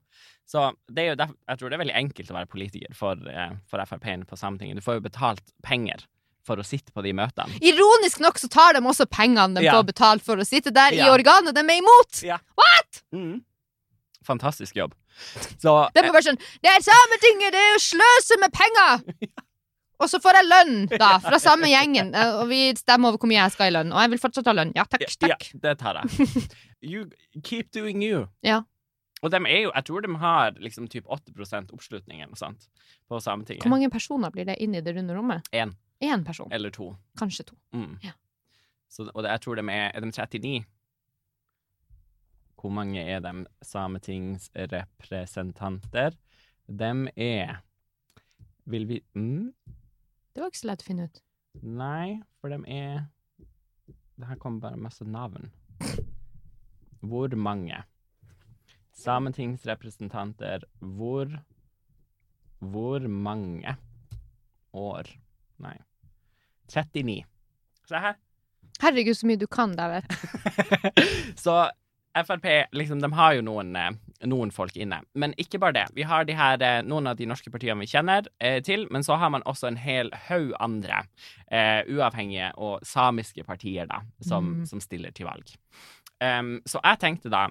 Speaker 1: Så det er jo derfor, jeg tror det er veldig enkelt å være politiker for, eh, for Frp-en på Sametinget. Du får jo betalt penger for å sitte på de møtene.
Speaker 2: Ironisk nok så tar de også pengene de
Speaker 1: Ja.
Speaker 2: får betalt for å sitte der i organet de er imot!
Speaker 1: Mm. Fantastisk jobb. Så
Speaker 2: De er bare sånn Det er Sametinget, det er å sløse med penger! Og så får jeg lønn, da, fra samme gjengen. eh, Og vi stemmer over hvor mye jeg skal i lønn. Og jeg vil fortsatt ha lønn. Ja, takk.
Speaker 1: Ja,
Speaker 2: takk.
Speaker 1: det tar jeg. You keep doing you.
Speaker 2: Ja.
Speaker 1: Og de er jo, jeg tror de har liksom typ 8 oppslutning eller noe sånt på Sametinget.
Speaker 2: Hvor mange personer blir det inn i det runde rommet?
Speaker 1: En.
Speaker 2: Én person.
Speaker 1: Eller to.
Speaker 2: Kanskje to.
Speaker 1: Mm.
Speaker 2: Ja.
Speaker 1: Så, og det, jeg tror de er Er de 39? Hvor mange er de sametingsrepresentanter? De er Vil vi mm?
Speaker 2: Det var ikke så lett å finne ut.
Speaker 1: Nei, for de er Det her kommer bare masse navn. Hvor mange? Sametingsrepresentanter, hvor Hvor mange år Nei. 39. Se her.
Speaker 2: Herregud, så mye du kan, David.
Speaker 1: så Frp liksom, de har jo noen, eh, noen folk inne. Men ikke bare det. Vi har de her, eh, noen av de norske partiene vi kjenner eh, til, men så har man også en hel haug andre eh, uavhengige og samiske partier da, som,
Speaker 2: Mm.
Speaker 1: som stiller til valg. Um, så jeg tenkte da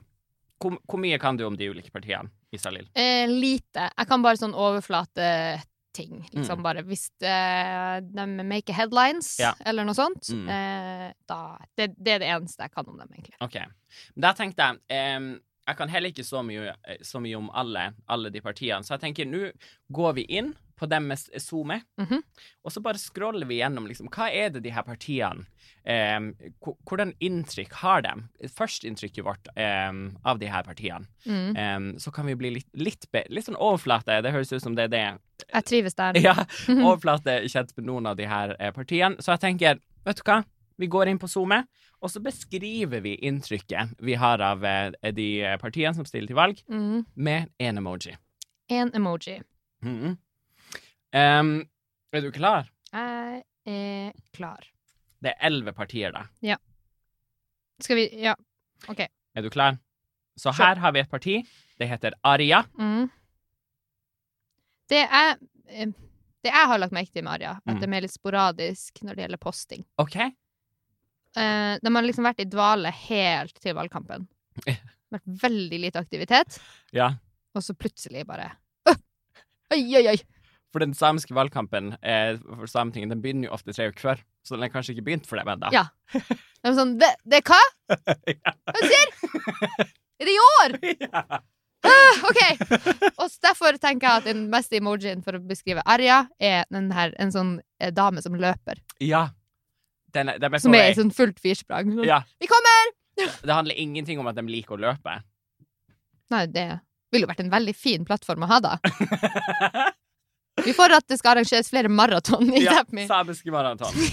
Speaker 1: hvor, hvor mye kan du om de ulike partiene? Isalill?
Speaker 2: Eh, lite. Jeg kan bare sånn overflateting. Liksom
Speaker 1: Mm.
Speaker 2: bare Hvis eh, de make headlines
Speaker 1: Ja.
Speaker 2: eller noe sånt,
Speaker 1: Mm.
Speaker 2: eh, da det, det er det eneste jeg kan om dem, egentlig.
Speaker 1: OK. Da tenkte jeg Jeg kan heller ikke så mye, eh, så mye om alle, alle de partiene, så jeg tenker nå går vi inn på deres SoMe,
Speaker 2: Mhm.
Speaker 1: og så bare scroller vi gjennom liksom, hva er det de her partiene eh, Hvordan inntrykk har de? Førsteinntrykket vårt eh, av de her partiene.
Speaker 2: Mm.
Speaker 1: Eh, så kan vi bli litt, litt, litt sånn overflate. Det høres ut som det er det
Speaker 2: Jeg trives der.
Speaker 1: Ja, overflate kjent med noen av de her eh, partiene. Så jeg tenker, vet du hva? Vi går inn på SoMe, og så beskriver vi inntrykket vi har av eh, de partiene som stiller til valg,
Speaker 2: Mm.
Speaker 1: med én emoji.
Speaker 2: En emoji.
Speaker 1: Mhm. um, er du klar?
Speaker 2: Jeg er klar.
Speaker 1: Det er elleve partier, da. Ja.
Speaker 2: Skal vi Ja. OK.
Speaker 1: Er du klar? Så her har vi et parti. Det heter Aria.
Speaker 2: Mm. Det er eh, Det jeg har lagt merke til med Aria, at
Speaker 1: Mm.
Speaker 2: de er litt sporadisk når det gjelder posting.
Speaker 1: OK?
Speaker 2: Eh, de har liksom vært i dvale helt til valgkampen. Vært veldig lite aktivitet,
Speaker 1: Ja.
Speaker 2: og så plutselig bare uh, Oi, oi, oi!
Speaker 1: For den samiske valgkampen eh, for Sametinget den begynner jo ofte tre uker før, så den har kanskje ikke begynt for dem ennå.
Speaker 2: Ja. De er sånn Det, det er hva? Hva sier Er det i år?
Speaker 1: ja.
Speaker 2: Ah, OK! Og derfor tenker jeg at den beste emojien for å beskrive Arja, er den her, en sånn eh, dame som løper.
Speaker 1: ja. Den, den
Speaker 2: Som er i sånn fullt firsprang. Sånn,
Speaker 1: Ja.
Speaker 2: Vi kommer!
Speaker 1: Det handler ingenting om at de liker å løpe.
Speaker 2: Nei, det ville jo vært en veldig fin plattform å ha, da. Vi får at det skal arrangeres flere maraton i
Speaker 1: ja,
Speaker 2: Sápmi.
Speaker 1: samiske maraton.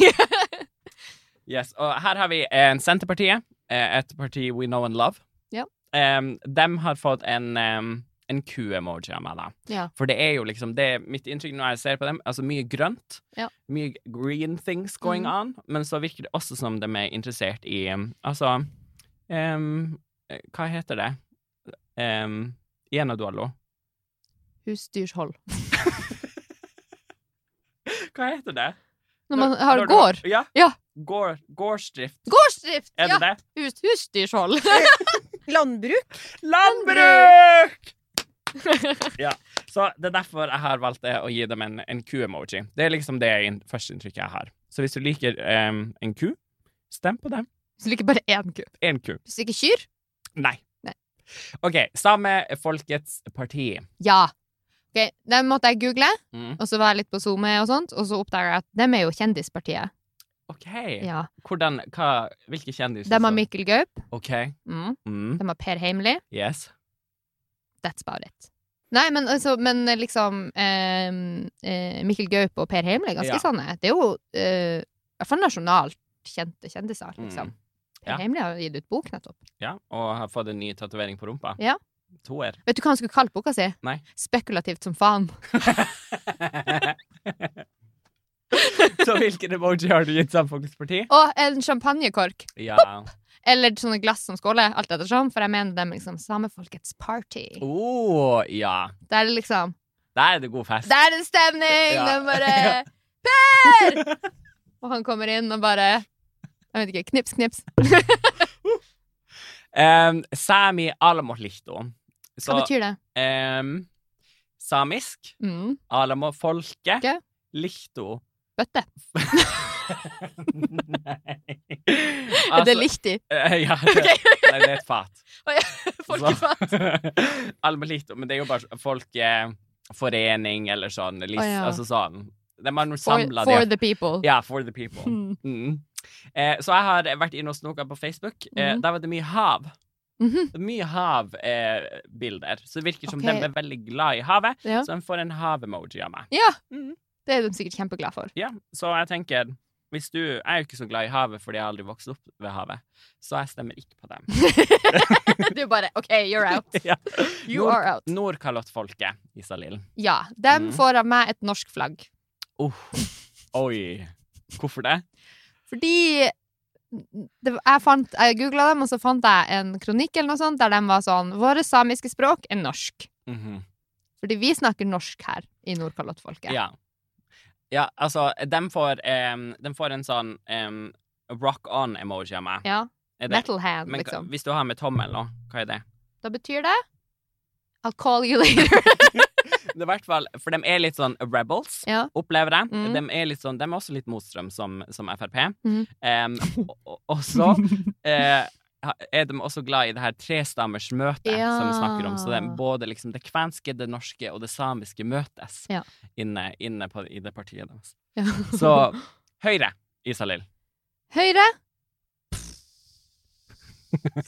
Speaker 1: Yes, og her har vi en Senterpartiet, eh, et parti we know and love.
Speaker 2: Ja.
Speaker 1: Um, de har fått en, um, en ku-emoji av meg, da.
Speaker 2: Ja.
Speaker 1: For det er jo liksom det er mitt inntrykk når jeg ser på dem. Altså mye grønt.
Speaker 2: Ja.
Speaker 1: Mye green things going
Speaker 2: mm.
Speaker 1: on. Men så virker det også som de er interessert i Altså um, Hva heter det? Um, Igjen, Duallo.
Speaker 2: Husdyrshold.
Speaker 1: Hva heter det?
Speaker 2: Når man har
Speaker 1: Når du-
Speaker 2: gård.
Speaker 1: Ja.
Speaker 2: Ja.
Speaker 1: Gård, gårdsdrift.
Speaker 2: Gårdsdrift!
Speaker 1: Er det
Speaker 2: Ja,
Speaker 1: det?
Speaker 2: hus, husdyrshold.
Speaker 3: Landbruk.
Speaker 1: Landbruk! ja, så det er derfor jeg har valgt det å gi dem en, en ku-emoji. Det er liksom det inn- førsteinntrykket jeg har. Så hvis du liker um, en ku, stem på dem.
Speaker 2: Hvis du liker bare én ku.
Speaker 1: En ku.
Speaker 2: Hvis du ikke kyr?
Speaker 1: Nei.
Speaker 2: Nei.
Speaker 1: OK. Samefolkets parti.
Speaker 2: Ja. Ok, Den måtte jeg google,
Speaker 1: Mm.
Speaker 2: og så var jeg litt på SoMe, og sånt, og så oppdaga jeg at dem er jo Kjendispartiet.
Speaker 1: OK.
Speaker 2: Ja.
Speaker 1: Hvordan Hva Hvilke kjendiser?
Speaker 2: De har? Mikkel Gaup.
Speaker 1: OK.
Speaker 2: Mm.
Speaker 1: Mm.
Speaker 2: De har Per Heimly.
Speaker 1: Yes.
Speaker 2: That's about it. Nei, men, altså, men liksom eh, eh, Mikkel Gaup og Per Heimle er ganske
Speaker 1: Ja.
Speaker 2: sånne. Det er jo eh, i hvert fall nasjonalt kjente kjendiser, liksom.
Speaker 1: Mm.
Speaker 2: Per
Speaker 1: Ja.
Speaker 2: Heimly har gitt ut bok nettopp.
Speaker 1: Ja, og har fått en ny tatovering på rumpa.
Speaker 2: Ja.
Speaker 1: Toer.
Speaker 2: Vet du hva han skulle kalt boka si?
Speaker 1: Nei.
Speaker 2: Spekulativt som faen.
Speaker 1: Så hvilken emoji har du gitt Samfunnets parti?
Speaker 2: Og en champagnekork.
Speaker 1: Ja.
Speaker 2: Eller sånne glass som skåler, alt ettersom. For jeg mener dem liksom samefolkets party.
Speaker 1: Oh, ja.
Speaker 2: Der er det liksom
Speaker 1: Der er det god fest.
Speaker 2: Der er det stemning!
Speaker 1: Ja.
Speaker 2: De bare Per! Og han kommer inn og bare Jeg vet ikke. Knips, knips.
Speaker 1: Um, Sami alamotlihto. Så
Speaker 2: Hva betyr det?
Speaker 1: um, samisk,
Speaker 2: Mm.
Speaker 1: alamofolket,
Speaker 2: Okay.
Speaker 1: lihto
Speaker 2: Bøtte.
Speaker 1: Nei.
Speaker 2: er det lichti?
Speaker 1: eh, ja, det, nei, det er et fat.
Speaker 2: Folkefat.
Speaker 1: Alamotlihto, men det er jo bare folkeforening eller sånn. Lis,
Speaker 2: oh, ja.
Speaker 1: Altså sånn. Har nå
Speaker 2: For, for
Speaker 1: det.
Speaker 2: the people.
Speaker 1: Ja, for the people.
Speaker 2: Mm.
Speaker 1: Mm. Eh, så jeg har vært inne og snoka på Facebook. Eh,
Speaker 2: mm.
Speaker 1: Der var det mye hav. Er mye havbilder. så det virker som
Speaker 2: okay.
Speaker 1: de er veldig glad i havet.
Speaker 2: Ja.
Speaker 1: Så de får en havemoji av meg.
Speaker 2: ja. Det er de sikkert kjempeglade for.
Speaker 1: Ja, så jeg tenker hvis du, Jeg er jo ikke så glad i havet fordi jeg aldri vokste opp ved havet, så jeg stemmer ikke på dem.
Speaker 2: du bare OK, you're out.
Speaker 1: ja.
Speaker 2: You
Speaker 1: Nord-
Speaker 2: are out.
Speaker 1: Nordkalottfolket, Isalill.
Speaker 2: Ja. Dem
Speaker 1: Mm.
Speaker 2: får av meg et norsk flagg.
Speaker 1: Oh. Oi. Hvorfor det?
Speaker 2: Fordi det, jeg, fant, jeg googla dem, og så fant jeg en kronikk eller noe sånt der de var sånn Våre samiske språk er norsk.
Speaker 1: Mhm.
Speaker 2: Fordi vi snakker norsk her i Nordkalottfolket.
Speaker 1: Ja. Ja, altså, de får, um, de får en sånn um, rock on-emoji av meg.
Speaker 2: Ja. Metal hand,
Speaker 1: Men
Speaker 2: liksom.
Speaker 1: hvis du har med tommel nå, hva er det?
Speaker 2: Da betyr det I'll call you later.
Speaker 1: Det er hvert fall, For de er litt sånn rebels,
Speaker 2: ja.
Speaker 1: opplever jeg.
Speaker 2: Mm.
Speaker 1: De, er sånn, de er også litt motstrøm som, som Frp.
Speaker 2: Mm.
Speaker 1: Um, og, og så eh, er de også glad i det her trestammers møte
Speaker 2: Ja.
Speaker 1: som vi snakker om. Så det, er både liksom det kvenske, det norske og det samiske møtes
Speaker 2: Ja.
Speaker 1: inne, inne på, i det partiet deres.
Speaker 2: Ja.
Speaker 1: Så Høyre, Isalill.
Speaker 2: Høyre.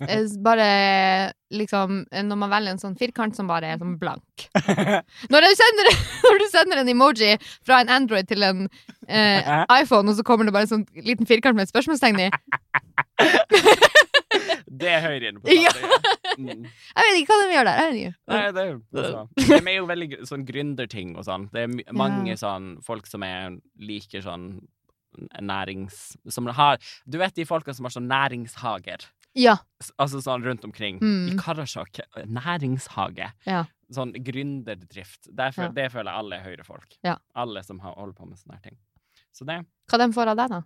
Speaker 2: Eh, Bare liksom Når man velger en sånn firkant som bare er sånn blank. Når du sender, når du sender en emoji fra en Android til en eh, iPhone, og så kommer det bare en sånn liten firkant med et spørsmålstegn i
Speaker 1: Det er Høyre inne på
Speaker 2: Ja.
Speaker 1: Mm.
Speaker 2: Jeg vet ikke hva de gjør der.
Speaker 1: Nei, det er altså. De er jo veldig sånn gründerting og sånn. Det er mange sånn folk som er liker sånn nærings... Som har Du vet de folka som har sånn næringshager?
Speaker 2: Ja.
Speaker 1: Altså sånn rundt omkring.
Speaker 2: Mm.
Speaker 1: I Karasjok. Næringshage.
Speaker 2: Ja.
Speaker 1: Sånn gründerdrift. Derfor,
Speaker 2: Ja.
Speaker 1: Det føler jeg alle er høyrefolk.
Speaker 2: Ja.
Speaker 1: Alle som har, holder på med sånne ting. Så det
Speaker 2: Hva de får av deg, da?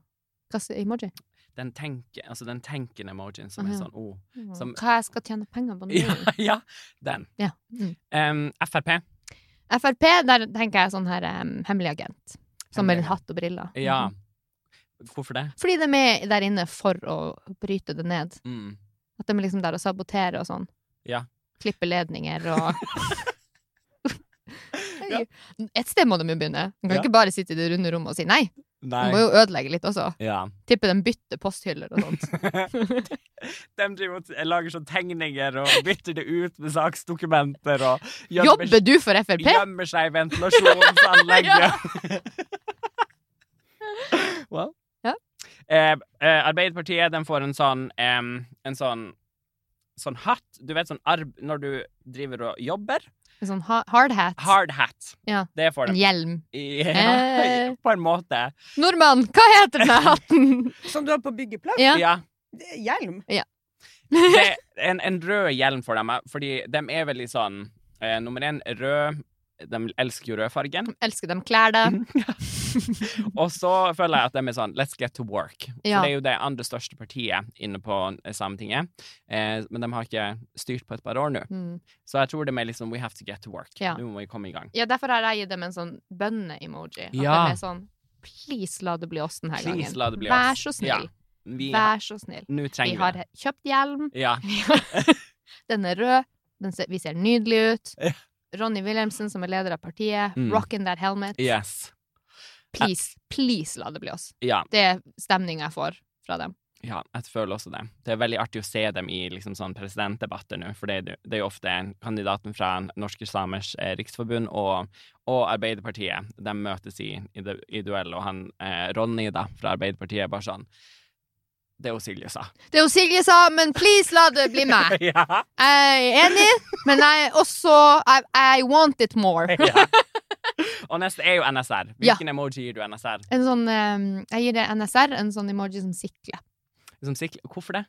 Speaker 2: Hva er emoji?
Speaker 1: den tenker, altså den tenkende emojien som er
Speaker 2: Mhm.
Speaker 1: sånn oh. Som-
Speaker 2: Hva jeg skal tjene penger på nå?
Speaker 1: Ja, ja, den.
Speaker 2: Ja. Mm.
Speaker 1: Um, Frp.
Speaker 2: Frp, der tenker jeg sånn her um, hemmelig agent. Som med hatt og briller.
Speaker 1: Ja.
Speaker 2: Mhm.
Speaker 1: Hvorfor det?
Speaker 2: Fordi de er der inne for å bryte det ned.
Speaker 1: Mm.
Speaker 2: At de er liksom der og saboterer og sånn.
Speaker 1: Ja.
Speaker 2: Klippe ledninger og
Speaker 1: Ja.
Speaker 2: Et sted må de jo begynne. De kan
Speaker 1: Ja.
Speaker 2: ikke bare sitte i det runde rommet og si nei. De må jo ødelegge litt også.
Speaker 1: Ja.
Speaker 2: Tipper de bytter posthyller og sånt.
Speaker 1: De driver lager sånn tegninger og bytter det ut med saksdokumenter og
Speaker 2: Jobber du for Frp?
Speaker 1: gjemmer seg i ventilasjonsanlegget. well.
Speaker 2: Ja.
Speaker 1: Eh, eh, Arbeiderpartiet de får en sånn eh, En sånn Sånn hatt. Du vet sånn arb når du driver og jobber.
Speaker 2: En sånn ha hard hat.
Speaker 1: Hard hat.
Speaker 2: Ja.
Speaker 1: Det får
Speaker 2: En hjelm.
Speaker 1: Ja,
Speaker 2: Eh.
Speaker 1: på en måte.
Speaker 2: Nordmann, hva heter den hatten?
Speaker 3: Som du har på byggeplass?
Speaker 2: Ja.
Speaker 1: Ja.
Speaker 3: Hjelm.
Speaker 1: det er en, en rød hjelm for dem, fordi de er veldig sånn eh, Nummer én, rød. De elsker jo rødfargen.
Speaker 2: Elsker dem klær det.
Speaker 1: Og så føler jeg at de er sånn Let's get to work.
Speaker 2: Ja.
Speaker 1: For det er jo det andre største partiet inne på Sametinget. Eh, men de har ikke styrt på et par år nå.
Speaker 2: Mm.
Speaker 1: Så jeg tror de er liksom We have to get to work.
Speaker 2: Ja.
Speaker 1: Nå må vi komme i gang.
Speaker 2: Ja, derfor har jeg gitt dem en sånn bønne-emoji. At
Speaker 1: Ja.
Speaker 2: de er sånn Please la det bli oss denne
Speaker 1: Please
Speaker 2: gangen.
Speaker 1: det
Speaker 2: Vær så snill.
Speaker 1: Vi,
Speaker 2: Vær så snill. Vi har
Speaker 1: vi det.
Speaker 2: kjøpt hjelm.
Speaker 1: Ja.
Speaker 2: Den er rød. Den ser, vi ser nydelig ut. Ronny Wilhelmsen, som er leder av partiet.
Speaker 1: Mm.
Speaker 2: Rockin' that helmet.
Speaker 1: Yes.
Speaker 2: Please, please la det bli oss.
Speaker 1: Ja.
Speaker 2: Det er stemninga jeg får fra dem.
Speaker 1: Ja, jeg føler også det. Det er veldig artig å se dem i liksom, sånn presidentdebatter nå, for det, det er jo ofte kandidaten fra Norske Samers eh, Riksforbund og, og Arbeiderpartiet. De møtes i, i, i duell, og han eh, Ronny da, fra Arbeiderpartiet er bare sånn Det er jo Silje sa.
Speaker 2: Det er jo Silje sa, men please la det bli meg.
Speaker 1: ja.
Speaker 2: Jeg er enig, men jeg er også I, I want it more.
Speaker 1: ja. Og neste er jo NSR. Hvilken emoji gir du NSR?
Speaker 2: En sånn, um, jeg gir det NSR, en sånn emoji som sikler.
Speaker 1: Som sikler? Hvorfor det?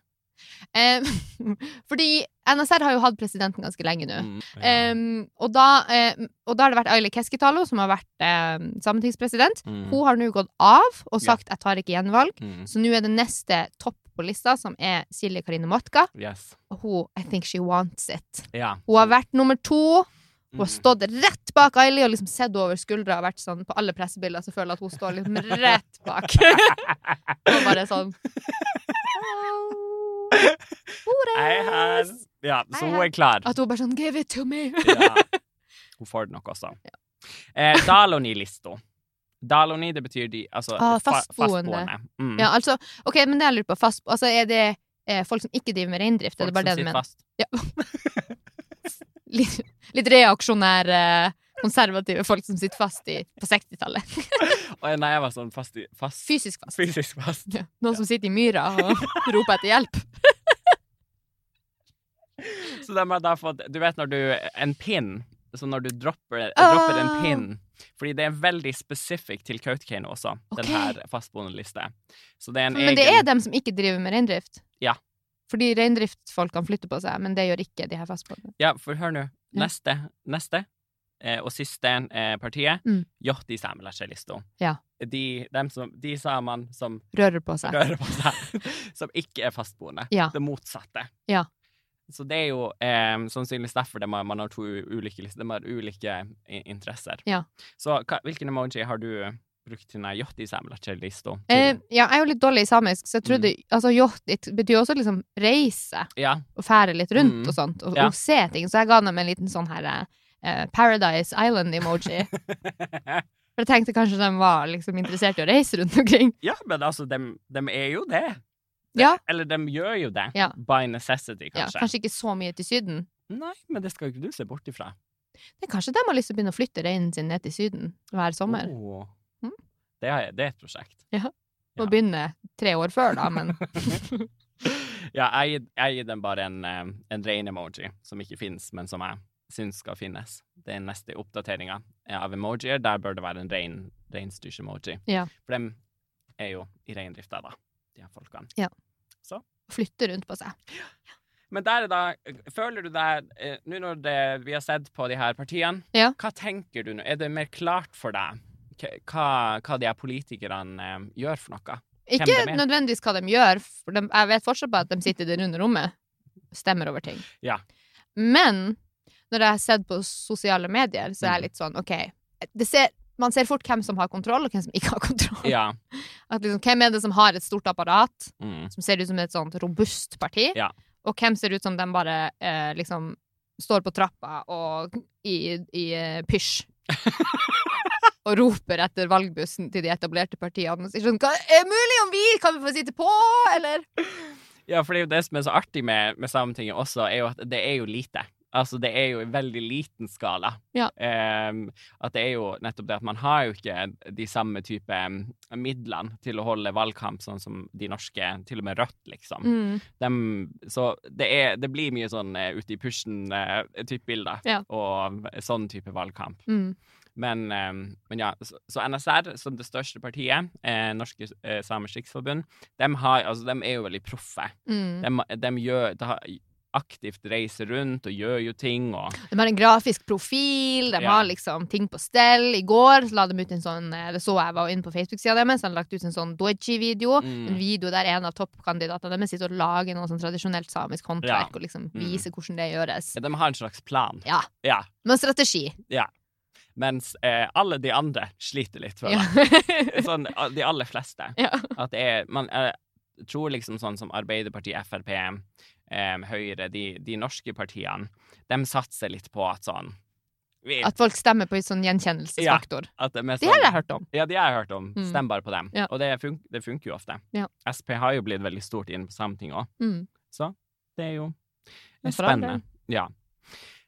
Speaker 2: Eh, fordi NSR har jo hatt presidenten ganske lenge nå.
Speaker 1: Mm, ja.
Speaker 2: eh, og, da, eh, og da har det vært Aili Keskitalo, som har vært sametingspresident.
Speaker 1: Mm,
Speaker 2: Hun har nå gått av og
Speaker 1: Ja.
Speaker 2: sagt 'jeg tar ikke gjenvalg'.
Speaker 1: mm,
Speaker 2: Så nå er det neste topp på lista, som er Silje Karine Motka.
Speaker 1: yes.
Speaker 2: Og hun I think she wants it.
Speaker 1: Ja.
Speaker 2: Hun har vært nummer to. Hun har
Speaker 1: Mm.
Speaker 2: stått rett bak Aili og liksom sett over skuldra og vært sånn på alle pressebilder. Så føler jeg at hun står liksom rett bak. og bare sånn
Speaker 1: Er. Ja, så hun er klar.
Speaker 2: At hun bare sånn Give it to me!
Speaker 1: Ja. Hun får det nok også. Eh, Daloni-listo. Daloni, det betyr de Altså
Speaker 2: Ah,
Speaker 1: fa-
Speaker 2: fastboende.
Speaker 1: Mm.
Speaker 2: Ja, altså, ok, men det jeg lurer på fast, altså, Er det eh, folk som ikke driver med reindrift? Er
Speaker 1: Folk
Speaker 2: det bare
Speaker 1: som
Speaker 2: det du
Speaker 1: sitter
Speaker 2: fast.
Speaker 1: fast.
Speaker 2: Litt, litt reaksjonære, konservative folk som sitter fast i, på 60-tallet.
Speaker 1: Og nei, jeg var sånn fast, i, fast
Speaker 2: Fysisk fast.
Speaker 1: Fysisk fast.
Speaker 2: Ja. Noen som sitter i myra og roper etter hjelp.
Speaker 1: Så de har da fått Du vet når du En pinn. Så når du dropper,
Speaker 2: Ah.
Speaker 1: dropper en pinn Fordi det er veldig spesifikt til Kautokeino også,
Speaker 2: okay.
Speaker 1: den her fastboendeliste. Så det er
Speaker 2: Men det dem som ikke driver med reindrift.
Speaker 1: Ja.
Speaker 2: Fordi reindriftsfolkene flytter på seg, men det gjør ikke de her fastboende.
Speaker 1: Ja, for hør nå. Neste, neste og siste eh,
Speaker 2: Mm.
Speaker 1: Johti
Speaker 2: Ja.
Speaker 1: De, som, de samene som
Speaker 2: Rører på seg.
Speaker 1: rører på seg, som ikke er fastboende.
Speaker 2: Ja.
Speaker 1: Det motsatte.
Speaker 2: Ja.
Speaker 1: Så det er jo eh, sannsynligvis derfor det man, har to ulike lister. De har ulike interesser.
Speaker 2: Ja.
Speaker 1: Så hva, hvilken emoji har du brukt til den jottisemlache-lista?
Speaker 2: Eh, ja, jeg er jo litt dårlig i samisk, så jeg trodde
Speaker 1: Mm.
Speaker 2: Altså, jottit betyr også liksom reise
Speaker 1: ja.
Speaker 2: og fære litt rundt
Speaker 1: Mm.
Speaker 2: og sånt, og, og se ting. Så jeg ga dem en liten sånn her eh, Paradise Island-emoji. For jeg tenkte kanskje de var liksom interessert i å reise rundt omkring.
Speaker 1: ja, men altså, de, er jo det.
Speaker 2: Ja.
Speaker 1: Eller de gjør jo det.
Speaker 2: Ja.
Speaker 1: By necessity,
Speaker 2: Ja,
Speaker 1: kanskje.
Speaker 2: kanskje ikke så mye til Syden.
Speaker 1: Nei, men det skal jo ikke du se bort ifra.
Speaker 2: Det er kanskje de har lyst til å begynne å flytte reinen sin ned til Syden hver sommer.
Speaker 1: Oh.
Speaker 2: Mm.
Speaker 1: Det, er, det er et prosjekt.
Speaker 2: Ja. Må begynne tre år før, da, men
Speaker 1: ja, jeg, jeg gir den bare en, eh, en rein-emoji, som ikke finnes, men som jeg syns skal finnes. Det er neste oppdateringa av emojier. Der bør det være en rein, reinsdyrs-emoji.
Speaker 2: Ja.
Speaker 1: For dem er jo i reindrifta, da, de her folkene.
Speaker 2: Ja.
Speaker 1: Så.
Speaker 2: Flytter rundt på seg.
Speaker 1: Men der er da Føler du deg eh, Nå når det, vi har sett på de her partiene,
Speaker 2: Ja.
Speaker 1: hva tenker du nå? Er det mer klart for deg hva, hva de her politikerne eh, gjør for noe?
Speaker 2: Ikke nødvendigvis hva de gjør, for de, jeg vet fortsatt bare at de sitter i det runde rommet stemmer over ting.
Speaker 1: Ja.
Speaker 2: Men når jeg har sett på sosiale medier, så er jeg
Speaker 1: Mm.
Speaker 2: litt sånn OK det ser, Man ser fort hvem som har kontroll, og hvem som ikke har kontroll.
Speaker 1: Ja.
Speaker 2: Liksom, hvem er det som har et stort apparat,
Speaker 1: Mm.
Speaker 2: som ser ut som et sånt robust parti?
Speaker 1: Ja.
Speaker 2: Og hvem ser ut som de bare eh, liksom står på trappa og i, i uh, pysj. og roper etter valgbussen til de etablerte partiene sier sånn er det mulig om vi kan vi få sitte på, eller?
Speaker 1: Ja, for det er jo det som er så artig med, med Sametinget også, er jo at det er jo lite. Altså, det er jo i veldig liten skala.
Speaker 2: Ja.
Speaker 1: Um, at det er jo nettopp det at man har jo ikke de samme type midlene til å holde valgkamp sånn som de norske, til og med Rødt, liksom.
Speaker 2: Mm.
Speaker 1: Dem, så det, er, det blir mye sånn uh, ute i pushen-type bilder,
Speaker 2: Ja.
Speaker 1: og sånn type valgkamp.
Speaker 2: Mm.
Speaker 1: Men, eh, men ja, så, NSR, som det største partiet, eh, Norske eh, Samers Riksforbund, de, har, altså, de er jo veldig proffe.
Speaker 2: Mm.
Speaker 1: De, de gjør de aktivt reiser rundt og gjør jo ting og
Speaker 2: De har en grafisk profil, de
Speaker 1: Ja.
Speaker 2: har liksom ting på stell. I går la de ut en sånn eh, Det så jeg var inne på Facebook-sida deres, de lagt ut en sånn doji-video.
Speaker 1: Mm.
Speaker 2: En video der en av toppkandidatene deres sitter og lager noe sånn tradisjonelt samisk håndverk
Speaker 1: Ja.
Speaker 2: og liksom
Speaker 1: Mm.
Speaker 2: viser hvordan det gjøres.
Speaker 1: ja, De har en slags plan.
Speaker 2: Ja.
Speaker 1: Ja.
Speaker 2: en strategi.
Speaker 1: Mens eh, alle de andre sliter litt, føler
Speaker 2: Ja.
Speaker 1: jeg. Sånn, de aller fleste.
Speaker 2: ja.
Speaker 1: At det er Man eh, tror liksom sånn som Arbeiderpartiet, Frp, eh, Høyre, de, de norske partiene, de satser litt på at sånn vi,
Speaker 2: At folk stemmer på en sånn gjenkjennelsesfaktor.
Speaker 1: at de sånn,
Speaker 2: Det har jeg hørt om.
Speaker 1: Ja, de har jeg hørt om.
Speaker 2: Mm.
Speaker 1: Stem bare på dem.
Speaker 2: Ja.
Speaker 1: Og det, fun det funker jo ofte.
Speaker 2: Ja.
Speaker 1: SP har jo blitt veldig stort inn på Sametinget òg,
Speaker 2: Mm.
Speaker 1: så det er jo
Speaker 2: det er
Speaker 1: spennende. Ja.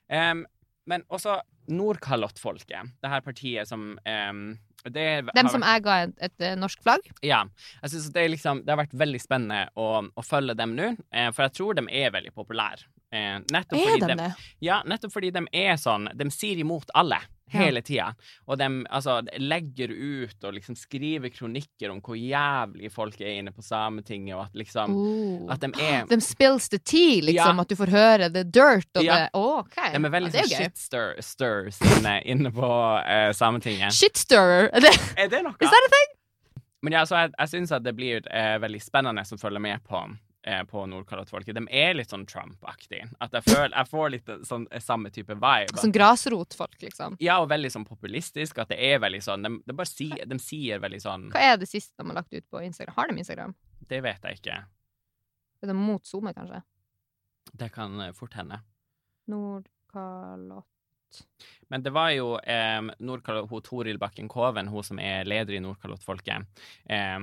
Speaker 1: Um, men også Nordkalottfolket, det her partiet som em, det
Speaker 2: Dem som jeg ga et, et eh, norsk flagg.
Speaker 1: Ja. Jeg synes det, liksom, det har vært veldig spennende å, å følge dem nå, eh, for jeg tror de er veldig populære. Eh, nettopp,
Speaker 2: Er de, det?
Speaker 1: ja, nettopp fordi de er sånn De sier imot alle. Hele tida. Og de altså, legger ut og liksom skriver kronikker om hvor jævlig folk er inne på Sametinget, og at liksom
Speaker 2: Oh.
Speaker 1: At de er
Speaker 2: De spills the tea, liksom.
Speaker 1: Ja.
Speaker 2: At du får høre the dirt og
Speaker 1: Ja.
Speaker 2: det oh, OK.
Speaker 1: De er veldig
Speaker 2: ja,
Speaker 1: sånn
Speaker 2: er
Speaker 1: shitstirs inne, inne på uh, Sametinget.
Speaker 2: Shitstirrer. Er det,
Speaker 1: Er det noe?
Speaker 2: is that a thing?
Speaker 1: Men ja, så jeg, jeg syns at det blir uh, veldig spennende som følger med på, eh, på Nordkalottfolket. De er litt sånn Trump-aktige. At jeg, føler, jeg får litt sånn eh, samme type vibe.
Speaker 2: Sånn grasrotfolk, liksom.
Speaker 1: Ja, og veldig sånn populistisk. At det er veldig sånn De, de bare sier, de sier veldig sånn
Speaker 2: Hva er det siste de har lagt ut på Instagram? Har de Instagram?
Speaker 1: Det vet jeg ikke.
Speaker 2: Er det mot SoMe, kanskje?
Speaker 1: Det kan eh, fort hende.
Speaker 2: Nordkalott
Speaker 1: Men det var jo eh, Toril Bakken Koven, hun som er leder i Nordkalottfolket. Eh,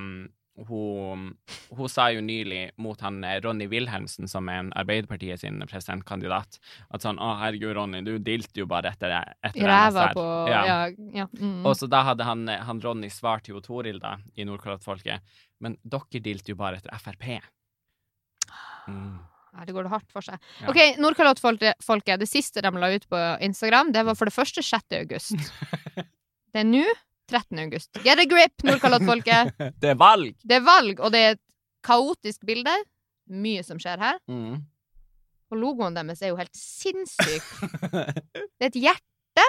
Speaker 1: hun, hun sa jo nylig mot han eh, Ronny Wilhelmsen, som er en Arbeiderpartiet sin presidentkandidat, at sånn 'Å, herregud, Ronny, du dilter jo bare etter, etter
Speaker 2: I ræva på
Speaker 1: Ja.
Speaker 2: Ja. ja, mm.
Speaker 1: Og så da hadde han, eh, han Ronny svart til Toril da, i Nordkalottfolket, men dere dilter jo bare etter Frp. Mm.
Speaker 2: Det går det hardt for seg.
Speaker 1: Ja.
Speaker 2: OK, Nordkalottfolket. Det siste de la ut på Instagram, det var for det første 6. august. Det er nå 13. august. Get a grip, Nordkalottfolket!
Speaker 1: Det er valg!
Speaker 2: Det er valg, og det er et kaotisk bilde. Mye som skjer her.
Speaker 1: Mm.
Speaker 2: Og logoen deres er jo helt sinnssyk. Det er et hjerte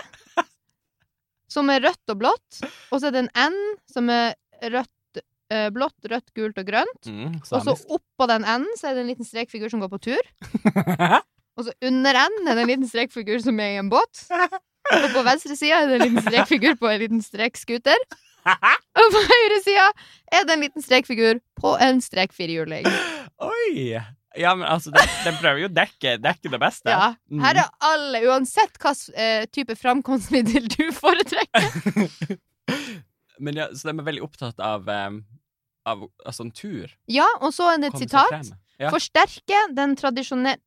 Speaker 2: som er rødt og blått, og så er det en N som er rødt, eh, blått, rødt, gult og grønt.
Speaker 1: mm,
Speaker 2: Og så oppå den N-en så er det en liten strekfigur som går på tur. Og så under N er det en liten strekfigur som er i en båt. Og på venstre side er det en liten strekfigur på en liten strekscooter. Og på høyre side er det en liten strekfigur på en strekfirhjuling.
Speaker 1: Oi! Ja, men altså, den, den prøver jo å dekke, dekke det beste.
Speaker 2: Ja.
Speaker 1: Mm.
Speaker 2: Her er alle, uansett hvilken type framkomstmiddel du foretrekker.
Speaker 1: Men ja, så de er veldig opptatt av, um, av altså, en tur.
Speaker 2: Ja, og så er det et sitat.
Speaker 1: Ja.
Speaker 2: Forsterke den tradisjonelle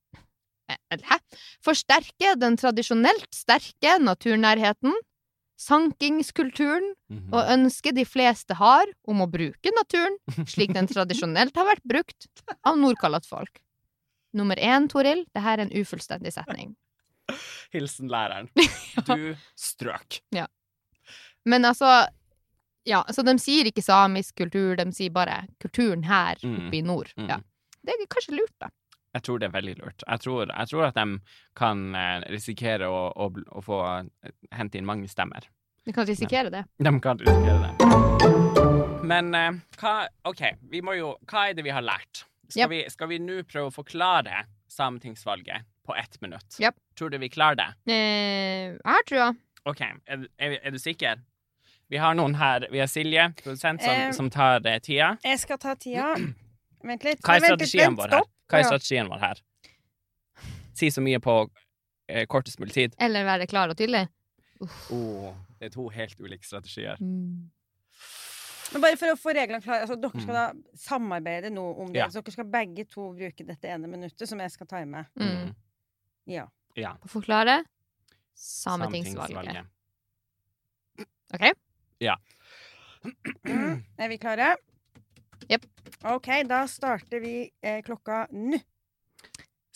Speaker 2: Hæ? Forsterke den tradisjonelt sterke naturnærheten, sankingskulturen
Speaker 1: Mhm.
Speaker 2: og ønsket de fleste har om å bruke naturen slik den tradisjonelt har vært brukt av nordkalottfolk. Nummer én, Toril, det her er en ufullstendig setning.
Speaker 1: Hilsen læreren. Du strøk.
Speaker 2: Men altså Ja, så de sier ikke samisk kultur, de sier bare kulturen her
Speaker 1: Mm.
Speaker 2: oppe i nord.
Speaker 1: Mm.
Speaker 2: Ja. Det er kanskje lurt, da.
Speaker 1: Jeg tror det er veldig lurt. Jeg tror, jeg tror at de kan eh, risikere å, å, å få eh, hente inn mange stemmer.
Speaker 2: De kan risikere det.
Speaker 1: De kan risikere det. Men eh, hva OK, vi må jo Hva er det vi har lært? Skal
Speaker 2: Yep.
Speaker 1: vi, vi nå prøve å forklare sametingsvalget på ett minutt?
Speaker 2: Yep.
Speaker 1: Tror du vi klarer det?
Speaker 2: Eh, jeg har trua.
Speaker 1: OK, er, er, er du sikker? Vi har noen her. Vi har Silje, produsent, som,
Speaker 3: Eh,
Speaker 1: som tar eh, tida.
Speaker 3: Jeg skal ta tida. Vent litt.
Speaker 1: Hva er strategien vår her? Hva er strategien vår her? Si så mye på eh, kortest mulig tid.
Speaker 2: Eller være klar og tydelig.
Speaker 1: Oh, det er to helt ulike strategier.
Speaker 2: Mm.
Speaker 3: Men bare for å få reglene klare altså, Dere skal da samarbeide nå om det.
Speaker 1: Mm. Ja.
Speaker 3: Så dere skal begge to bruke dette ene minuttet som jeg skal time.
Speaker 2: Mm.
Speaker 3: Ja.
Speaker 1: Ja.
Speaker 2: Å forklare sametingsvalget. OK?
Speaker 3: Ja. Er vi klare?
Speaker 2: Jepp.
Speaker 3: OK, da starter vi eh, klokka nå.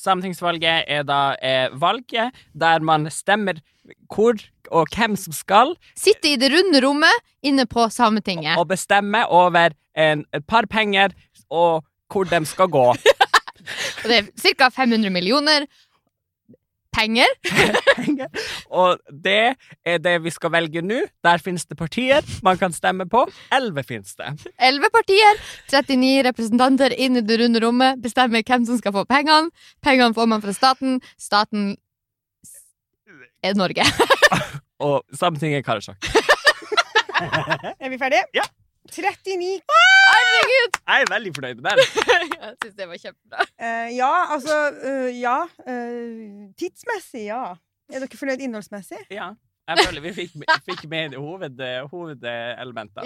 Speaker 1: Sametingsvalget er da eh, valget der man stemmer hvor og hvem som skal,
Speaker 2: Sitte i det runde rommet inne på Sametinget.
Speaker 1: og bestemme over en, et par penger og hvor de skal gå.
Speaker 2: Og det er ca. 500 millioner penger.
Speaker 1: og det er det vi skal velge nå. Der finnes det partier man kan stemme på. Elleve finnes det.
Speaker 2: 11 partier, 39 representanter inn i det runde rommet, bestemmer hvem som skal få pengene. Pengene får man fra staten. Staten er Norge.
Speaker 1: Og Sametinget er Karasjok.
Speaker 3: Er vi ferdige?
Speaker 1: Ja.
Speaker 3: 39
Speaker 2: Herregud!
Speaker 1: Jeg er veldig fornøyd med den.
Speaker 2: Jeg syns det var kjempebra.
Speaker 3: Uh, Ja, altså uh, Ja. Uh, tidsmessig, ja. Er dere fornøyd innholdsmessig?
Speaker 1: Ja. Jeg føler vi fikk, fikk med hoved,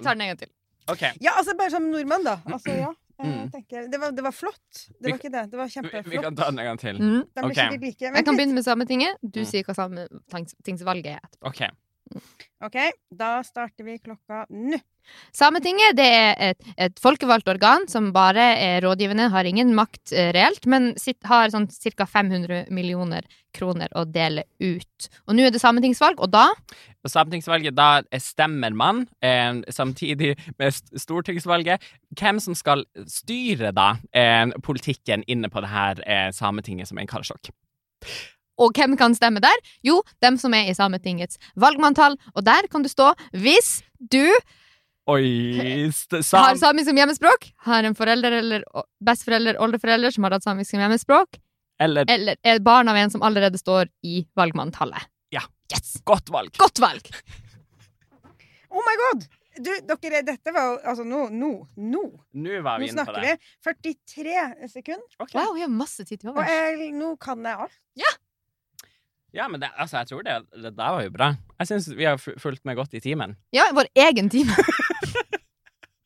Speaker 2: Vi tar den en gang til.
Speaker 1: Okay.
Speaker 3: Ja, altså bare som nordmenn, da. Altså, ja.
Speaker 1: Mm.
Speaker 3: det, var, det var flott. Det var ikke det. Det var
Speaker 1: Vi, vi kan ta den en gang til.
Speaker 2: Mm.
Speaker 3: De blir
Speaker 1: Ok.
Speaker 3: sikkert like.
Speaker 2: Jeg kan begynne med Sametinget. Du
Speaker 1: Mm.
Speaker 2: sier hva sametingsvalget er etterpå.
Speaker 1: OK.
Speaker 3: OK, da starter vi klokka nå.
Speaker 2: Sametinget det er et, et folkevalgt organ som bare er rådgivende, har ingen makt eh, reelt, men sitt, har sånn ca. 500 millioner kroner å dele ut. Og nå er det sametingsvalg, og da
Speaker 1: På sametingsvalget da stemmer man, eh, samtidig med stortingsvalget, hvem som skal styre da eh, politikken inne på det her eh, sametinget som er en Karasjok.
Speaker 2: Og hvem kan stemme der? Jo, dem som er i Sametingets valgmanntall. Og der kan du stå hvis du
Speaker 1: Oi st
Speaker 2: har samisk som hjemmespråk, har en forelder eller besteforelder, oldeforelder som har hatt samisk som hjemmespråk,
Speaker 1: Eller
Speaker 2: eller er barn av en som allerede står i valgmanntallet.
Speaker 1: Ja.
Speaker 2: Yes!
Speaker 1: godt valg.
Speaker 2: Godt valg!
Speaker 3: Oh my god! Du, dere, dette var jo Altså, nå, nå, nå.
Speaker 1: Nå var
Speaker 3: Nå
Speaker 1: vi inne på
Speaker 3: snakker
Speaker 1: det.
Speaker 3: vi. 43 sekunder.
Speaker 1: Okay.
Speaker 2: Wow, vi har masse tid til
Speaker 3: Og
Speaker 2: overs.
Speaker 3: jeg, nå kan jeg alt.
Speaker 1: Ja, men det, altså, jeg tror det, det der var jo bra. Jeg syns vi har fulgt med godt i timen.
Speaker 2: Ja, vår egen time.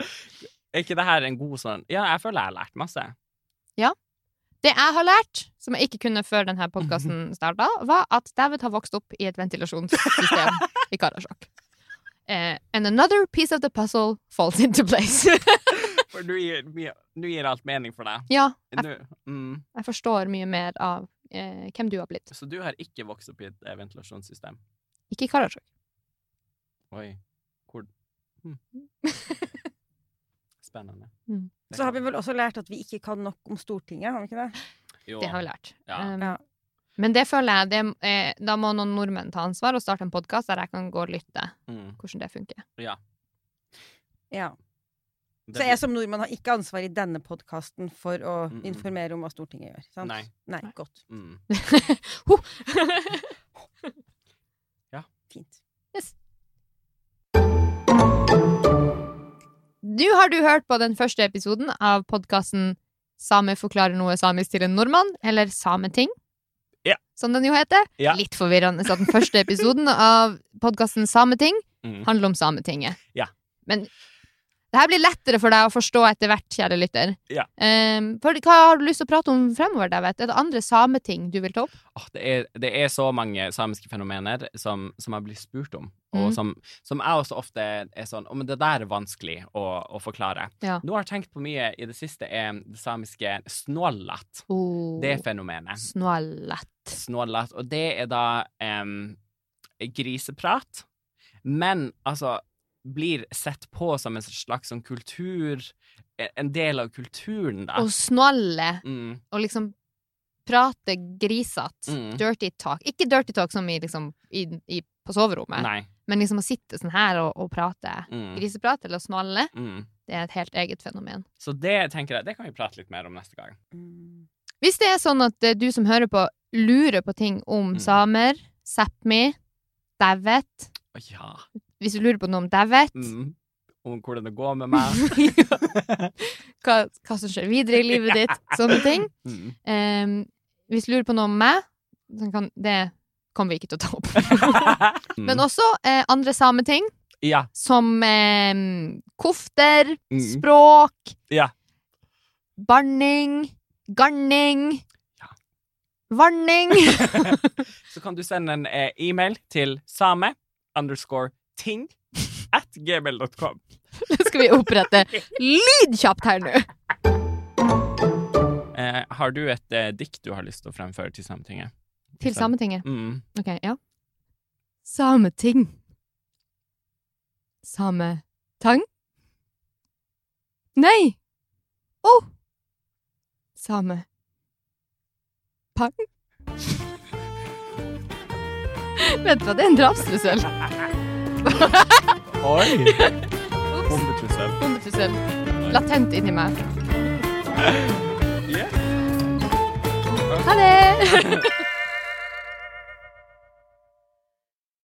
Speaker 1: Er ikke det her en god sånn Ja, jeg føler jeg har lært masse. Ja.
Speaker 2: Det jeg har lært, som jeg ikke kunne før denne podkasten starta, var at David har vokst opp i et ventilasjonssystem i Karasjok. Uh, and another piece of the puzzle falls into place.
Speaker 1: For nå gir, gir alt mening for deg.
Speaker 2: ja, jeg,
Speaker 1: mm.
Speaker 2: jeg forstår mye mer av eh, hvem du har blitt.
Speaker 1: Så du har ikke vokst opp i et eh, ventilasjonssystem?
Speaker 2: Ikke i Karasjok.
Speaker 1: Oi. Hvor hm. Spennende.
Speaker 2: Mm.
Speaker 3: Så har vi vel også lært at vi ikke kan nok om Stortinget, har vi ikke det?
Speaker 1: Jo.
Speaker 2: Det har vi lært.
Speaker 1: Ja.
Speaker 2: Um,
Speaker 3: Ja.
Speaker 2: Men det føler jeg det, eh, Da må noen nordmenn ta ansvar og starte en podkast der jeg kan gå og lytte
Speaker 1: Mm.
Speaker 2: hvordan det funker.
Speaker 3: Ja.
Speaker 1: Det
Speaker 3: Så jeg som nordmann har ikke ansvar i denne podkasten for å
Speaker 1: Mm, mm.
Speaker 3: informere om hva Stortinget gjør. Sant?
Speaker 1: Nei.
Speaker 3: Nei,
Speaker 2: Nei.
Speaker 3: godt.
Speaker 1: Mm.
Speaker 3: Fint. Yes.
Speaker 2: Nå har du hørt på den første episoden av podkasten Same forklarer noe samisk til en nordmann, eller Sameting.
Speaker 1: Ja.
Speaker 2: Som den jo heter.
Speaker 1: Ja.
Speaker 2: Litt forvirrende at den første episoden av podkasten Sameting
Speaker 1: Mm.
Speaker 2: handler om Sametinget.
Speaker 1: Ja.
Speaker 2: Men det her blir lettere for deg å forstå etter hvert, kjære lytter.
Speaker 1: Ja.
Speaker 2: Um, for, hva har du lyst til å prate om fremover, David? Er det andre sameting du vil ta opp?
Speaker 1: Oh, det, er, det er så mange samiske fenomener som, som jeg blir spurt om, og
Speaker 2: Mm.
Speaker 1: som, som jeg også ofte er sånn Å, men det der er vanskelig å, å forklare.
Speaker 2: Ja.
Speaker 1: Noe jeg har tenkt på mye i det siste, er det samiske snållat.
Speaker 2: Oh,
Speaker 1: Det fenomenet.
Speaker 2: Snålett.
Speaker 1: Snållat. Og det er da um, griseprat, men altså blir sett på som en slags sånn kultur En del av kulturen, da.
Speaker 2: Å snalle.
Speaker 1: Mm,
Speaker 2: og liksom prate grisete.
Speaker 1: Mm.
Speaker 2: Dirty talk. Ikke dirty talk som i, liksom, i, i, på soverommet,
Speaker 1: nei.
Speaker 2: men liksom å sitte sånn her og, og prate
Speaker 1: Mm,
Speaker 2: griseprat eller snalle,
Speaker 1: mm.
Speaker 2: det er et helt eget fenomen.
Speaker 1: Så det tenker jeg, det kan vi prate litt mer om neste gang.
Speaker 3: Mm.
Speaker 2: Hvis det er sånn at eh, du som hører på, lurer på ting om
Speaker 1: Mm.
Speaker 2: samer, Sápmi,
Speaker 1: Dævet ja.
Speaker 2: Hvis du lurer på noe om Davet,
Speaker 1: Mm. Om hvordan det går med meg.
Speaker 2: hva, hva som skjer videre i livet ditt, sånne ting
Speaker 1: Mm.
Speaker 2: Um, Hvis du lurer på noe om meg, så kan, det kommer vi ikke til å ta opp.
Speaker 1: Mm.
Speaker 2: Men også eh, andre sameting,
Speaker 1: Ja.
Speaker 2: som eh, kofter,
Speaker 1: Mm.
Speaker 2: språk,
Speaker 1: Ja.
Speaker 2: banning, garning,
Speaker 1: Ja.
Speaker 2: varning.
Speaker 1: Så kan du sende en eh, e-mail til same underscore ting at gmail.com.
Speaker 2: Nå skal vi opprette lydkjapt her nå.
Speaker 1: Eh, har du et eh, dikt du har lyst til å fremføre til Sametinget?
Speaker 2: Til Sametinget.
Speaker 1: Mm.
Speaker 2: Ok, ja. Sameting. Sametang? Nei! Å! Oh. Same... Pang? Vent, du hva, det er en drapstrussel.
Speaker 1: Oi! Bombetrussel.
Speaker 2: Bombetrussel. Latent inni meg.
Speaker 1: Yeah.
Speaker 2: Ha det!